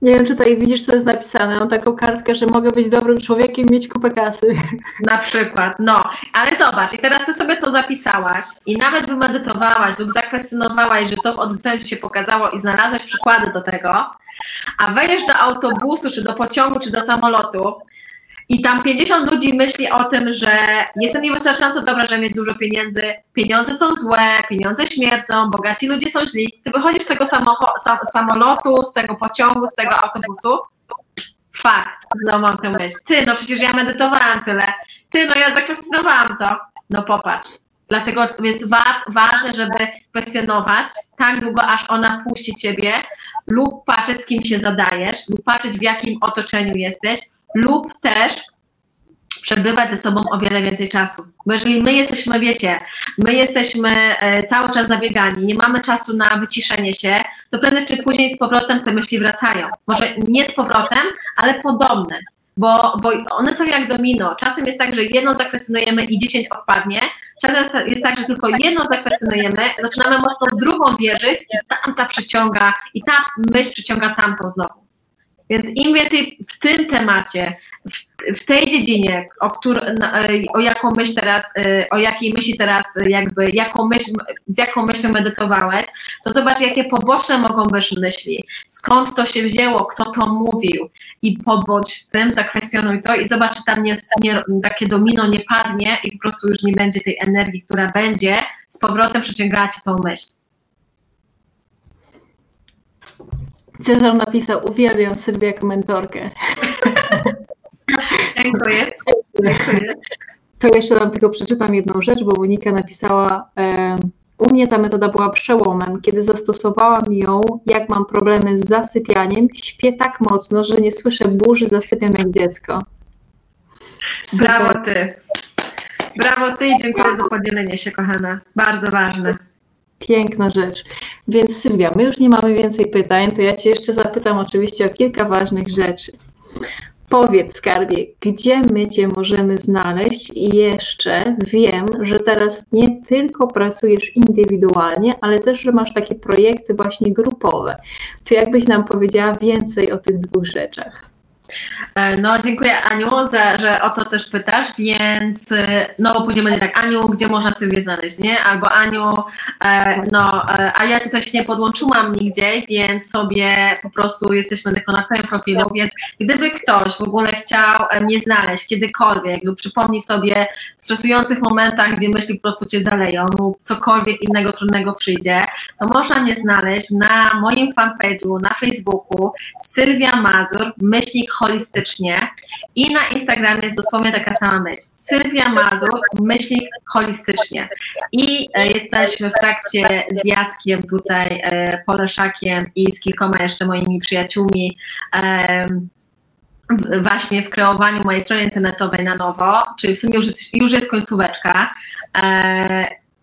Nie wiem, czy tutaj widzisz, co jest napisane. Mam taką kartkę, że mogę być dobrym człowiekiem mieć kupę kasy. Na przykład, no, ale zobacz, i teraz ty sobie to zapisałaś i nawet wymedytowałaś lub zakwestionowałaś, że to w odwróceniu się pokazało i znalazłaś przykłady do tego, a wejdziesz do autobusu, czy do pociągu, czy do samolotu i tam 50 ludzi myśli o tym, że jestem niewystarczająco dobra, żeby mieć dużo pieniędzy, pieniądze są złe, pieniądze śmierdzą, bogaci ludzie są źli. Ty wychodzisz z tego sam samolotu, z tego pociągu, z tego autobusu. Fakt, znowu mam tę myśl. Ty, no przecież ja medytowałam tyle. Ty, no ja zakwestionowałam to. No popatrz. Dlatego jest wa ważne, żeby kwestionować tak długo, aż ona puści ciebie, lub patrzeć, z kim się zadajesz, lub patrzeć, w jakim otoczeniu jesteś, lub też przebywać ze sobą o wiele więcej czasu. Bo jeżeli my jesteśmy, wiecie, my jesteśmy e, cały czas zabiegani, nie mamy czasu na wyciszenie się, to prędzej czy później z powrotem te myśli wracają. Może nie z powrotem, ale podobne. Bo, bo one są jak domino. Czasem jest tak, że jedno zakwestionujemy i dziesięć odpadnie. Czasem jest tak, że tylko jedno zakwestionujemy, zaczynamy mocno w drugą wierzyć i tamta przyciąga, i ta myśl przyciąga tamtą znowu. Więc im więcej w tym temacie, w, w tej dziedzinie, o, któr, e, o jaką myśl teraz, e, o jakiej myśli teraz jakby, jaką myśl, z jaką myślą medytowałeś, to zobacz, jakie poboczne mogą być myśli, skąd to się wzięło, kto to mówił i pobądź z tym, zakwestionuj to i zobacz, czy tam nie, nie, takie domino nie padnie i po prostu już nie będzie tej energii, która będzie z powrotem przyciągała ci tą myśl. Cezar napisał, uwielbiam Sylwię jako mentorkę. Dziękuję. Dziękuję. To jeszcze tam tylko przeczytam jedną rzecz, bo Monika napisała, u mnie ta metoda była przełomem. Kiedy zastosowałam ją, jak mam problemy z zasypianiem, śpię tak mocno, że nie słyszę burzy, zasypiam jak dziecko. Super. Brawo ty. Brawo ty i dziękuję za podzielenie się, kochana. Bardzo ważne. Piękna rzecz. Więc Sylwia, my już nie mamy więcej pytań, to ja Cię jeszcze zapytam oczywiście o kilka ważnych rzeczy. Powiedz, skarbie, gdzie my Cię możemy znaleźć? I jeszcze wiem, że teraz nie tylko pracujesz indywidualnie, ale też, że masz takie projekty właśnie grupowe. To jakbyś nam powiedziała więcej o tych dwóch rzeczach? E, no, dziękuję Aniu, za, że o to też pytasz, więc e, no później będzie tak, Aniu, gdzie można sobie znaleźć, nie? Albo Aniu, e, no, a ja tutaj się nie podłączyłam nigdzie, więc sobie po prostu jesteśmy tylko na twoim profilu, więc gdyby ktoś w ogóle chciał mnie znaleźć kiedykolwiek lub przypomni sobie w stresujących momentach, gdzie myśli po prostu cię zaleją lub cokolwiek innego trudnego przyjdzie, to można mnie znaleźć na moim fanpage'u na Facebooku Sylwia Mazur, myślnik holistycznie i na Instagramie jest dosłownie taka sama myśl. Sylwia Mazur, myślnik holistycznie. I e, jesteśmy w trakcie z Jackiem tutaj, e, Poleszakiem i z kilkoma jeszcze moimi przyjaciółmi właśnie w kreowaniu mojej strony internetowej na nowo, czyli w sumie już, już jest końcóweczka.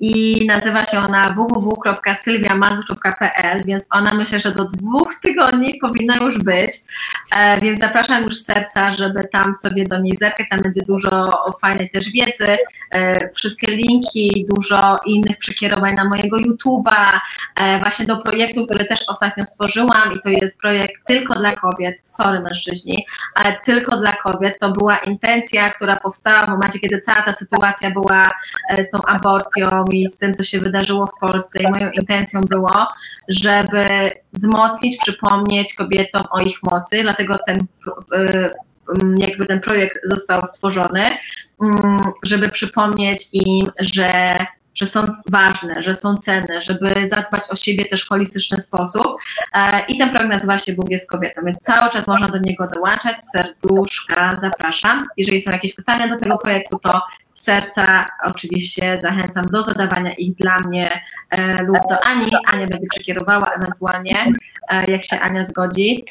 I nazywa się ona www.sylwiamazur.pl, więc ona myślę, że do dwóch tygodni powinna już być, e, więc zapraszam już z serca, żeby tam sobie do niej zerkać, tam będzie dużo fajnej też wiedzy, e, wszystkie linki, dużo innych przekierowań na mojego YouTube'a, e, właśnie do projektu, który też ostatnio stworzyłam i to jest projekt tylko dla kobiet, sorry mężczyźni, ale tylko dla kobiet, to była intencja, która powstała w momencie, kiedy cała ta sytuacja była z tą aborcją i z tym, co się wydarzyło w Polsce. I moją intencją było, żeby wzmocnić, przypomnieć kobietom o ich mocy, dlatego ten, y, jakby ten projekt został stworzony, mm, żeby przypomnieć im, że że są ważne, że są cenne, żeby zadbać o siebie też w holistyczny sposób. E, I ten projekt nazywa się Bóg jest kobietą, więc cały czas można do niego dołączać. Serduszka, zapraszam. Jeżeli są jakieś pytania do tego projektu, to serca oczywiście zachęcam do zadawania ich dla mnie e, lub do Ani. Ania będzie przekierowała ewentualnie, e, jak się Ania zgodzi.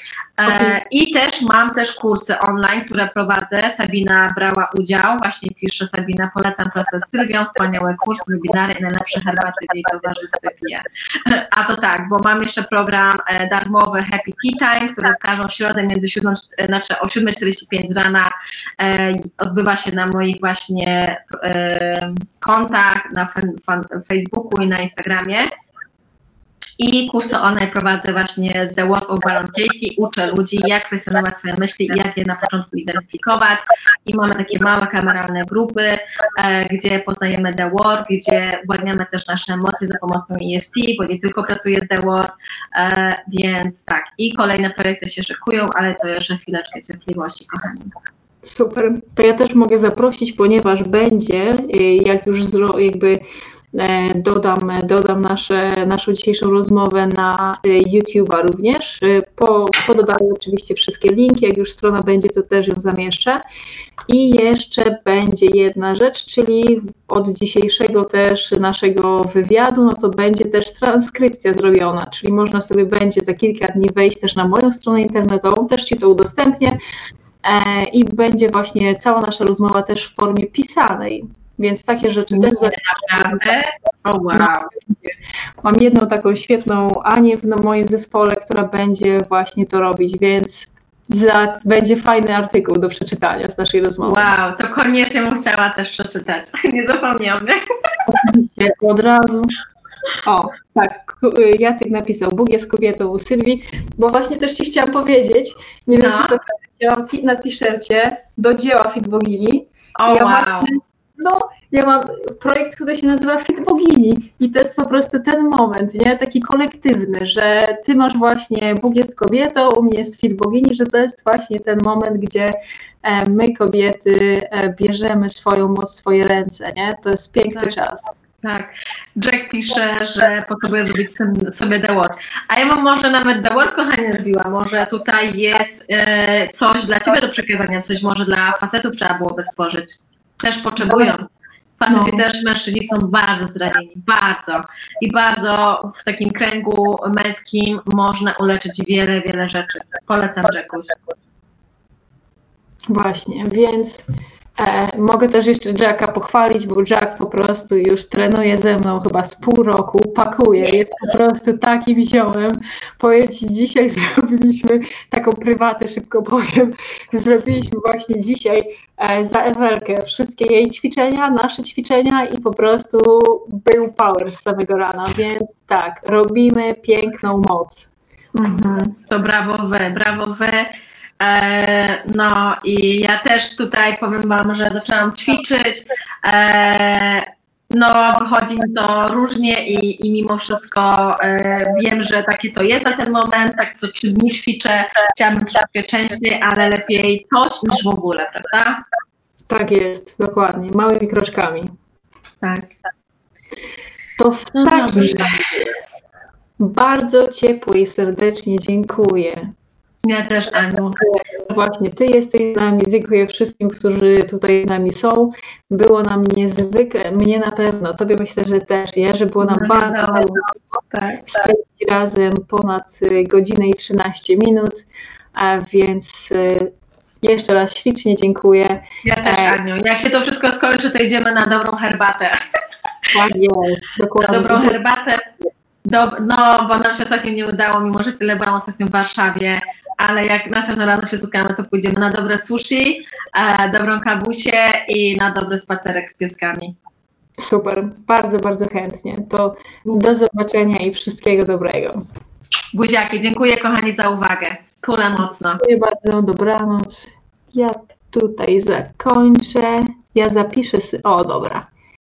E, I też mam też kursy online, które prowadzę. Sabina brała udział, właśnie pisze Sabina, polecam pracę z Sylwią, wspaniałe kursy, webinary i najlepsze herbaty w jej towarzystwie piję. A to tak, bo mam jeszcze program e, darmowy Happy Tea Time, który w każdą środę między 7, e, znaczy o 7.45 z rana odbywa się na moich właśnie kontach na Facebooku i na Instagramie. I kursy online prowadzę właśnie z The Work of Baron Katie. Uczę ludzi, jak kwestionować swoje myśli i jak je na początku identyfikować. I mamy takie małe kameralne grupy, e, gdzie poznajemy The Work, gdzie uwalniamy też nasze emocje za pomocą EFT, bo nie tylko pracuję z The Work, e, więc tak. I kolejne projekty się szykują, ale to jeszcze chwileczkę cierpliwości, kochani. Super. To ja też mogę zaprosić, ponieważ będzie, y, jak już zro, jakby e, dodam, dodam nasze, naszą dzisiejszą rozmowę na y, YouTube'a również. Y, Po, pododaję oczywiście wszystkie linki, jak już strona będzie, to też ją zamieszczę. I jeszcze będzie jedna rzecz, czyli od dzisiejszego też naszego wywiadu, no to będzie też transkrypcja zrobiona, czyli można sobie będzie za kilka dni wejść też na moją stronę internetową, też Ci to udostępnię, E, i będzie właśnie cała nasza rozmowa też w formie pisanej. Więc takie rzeczy też Naprawdę? O wow. Mam jedną taką świetną Anię w moim zespole, która będzie właśnie to robić, więc za, będzie fajny artykuł do przeczytania z naszej rozmowy. Wow, to koniecznie bym chciała też przeczytać. Nie zapomniałam. Oczywiście, od razu. O, tak, Jacek napisał, Bóg jest kobietą u Sylwii, bo właśnie też Ci chciałam powiedzieć, nie wiem, No. czy to na t-shircie do dzieła Fit Bogini, O Ja wow. No, ja mam projekt, który się nazywa Fit Bogini i to jest po prostu ten moment, nie? Taki kolektywny, że ty masz właśnie Bóg jest kobietą, u mnie jest Fit Bogini, że to jest właśnie ten moment, gdzie e, my kobiety e, bierzemy swoją moc w swoje ręce, nie? To jest piękny Tak. czas. Tak. Jack pisze, że potrzebuje zrobić sobie The Work. A ja mam może nawet The Work, kochanie, robiła. Może tutaj jest e, coś dla Ciebie do przekazania, coś może dla facetów trzeba byłoby stworzyć. Też potrzebują. Faceci No. też, mężczyźni są bardzo zranieni, bardzo. I bardzo w takim kręgu męskim można uleczyć wiele, wiele rzeczy. Polecam Jackuś. Właśnie, więc e, mogę też jeszcze Jacka pochwalić, bo Jack po prostu już trenuje ze mną chyba z pół roku, pakuje, jest po prostu takim ziołem. Powiem Ci, dzisiaj zrobiliśmy taką prywatę, szybko powiem, zrobiliśmy właśnie dzisiaj e, za Ewelkę wszystkie jej ćwiczenia, nasze ćwiczenia i po prostu był power z samego rana, więc tak, robimy piękną moc. Mhm. To brawo wy, brawo wy. E, no i ja też tutaj powiem Wam, że zaczęłam ćwiczyć. E, no, wychodzi mi to różnie i, i mimo wszystko e, wiem, że takie to jest na ten moment. Tak co trzy dni ćwiczę, chciałabym troszkę częściej, ale lepiej coś niż w ogóle, prawda? Tak jest, dokładnie, małymi kroczkami. Tak. To w No takim razie bardzo ciepło i serdecznie dziękuję. Ja też, Aniu. Właśnie Ty jesteś z nami, dziękuję wszystkim, którzy tutaj z nami są. Było nam niezwykle, mnie na pewno, Tobie myślę, że też, nie? że było nam No, bardzo miło Tak. spędzić razem ponad y, godzinę i 13 minut, a więc y, jeszcze raz ślicznie dziękuję. Ja też, E. Aniu. Jak się to wszystko skończy, to idziemy na dobrą herbatę. Tak jest, na dokładnie. dobrą herbatę. Do, no, bo nam się ostatnio nie udało, mimo że tyle byłam ostatnio w Warszawie, ale jak następnym razem się spotkamy, to pójdziemy na dobre sushi, e, dobrą kawusię i na dobry spacerek z pieskami. Super, bardzo, bardzo chętnie. To do zobaczenia i wszystkiego dobrego. Buziaki, dziękuję kochani za uwagę. Kulę mocno. Dziękuję bardzo, dobranoc. Ja tutaj zakończę. Ja zapiszę. O, dobra.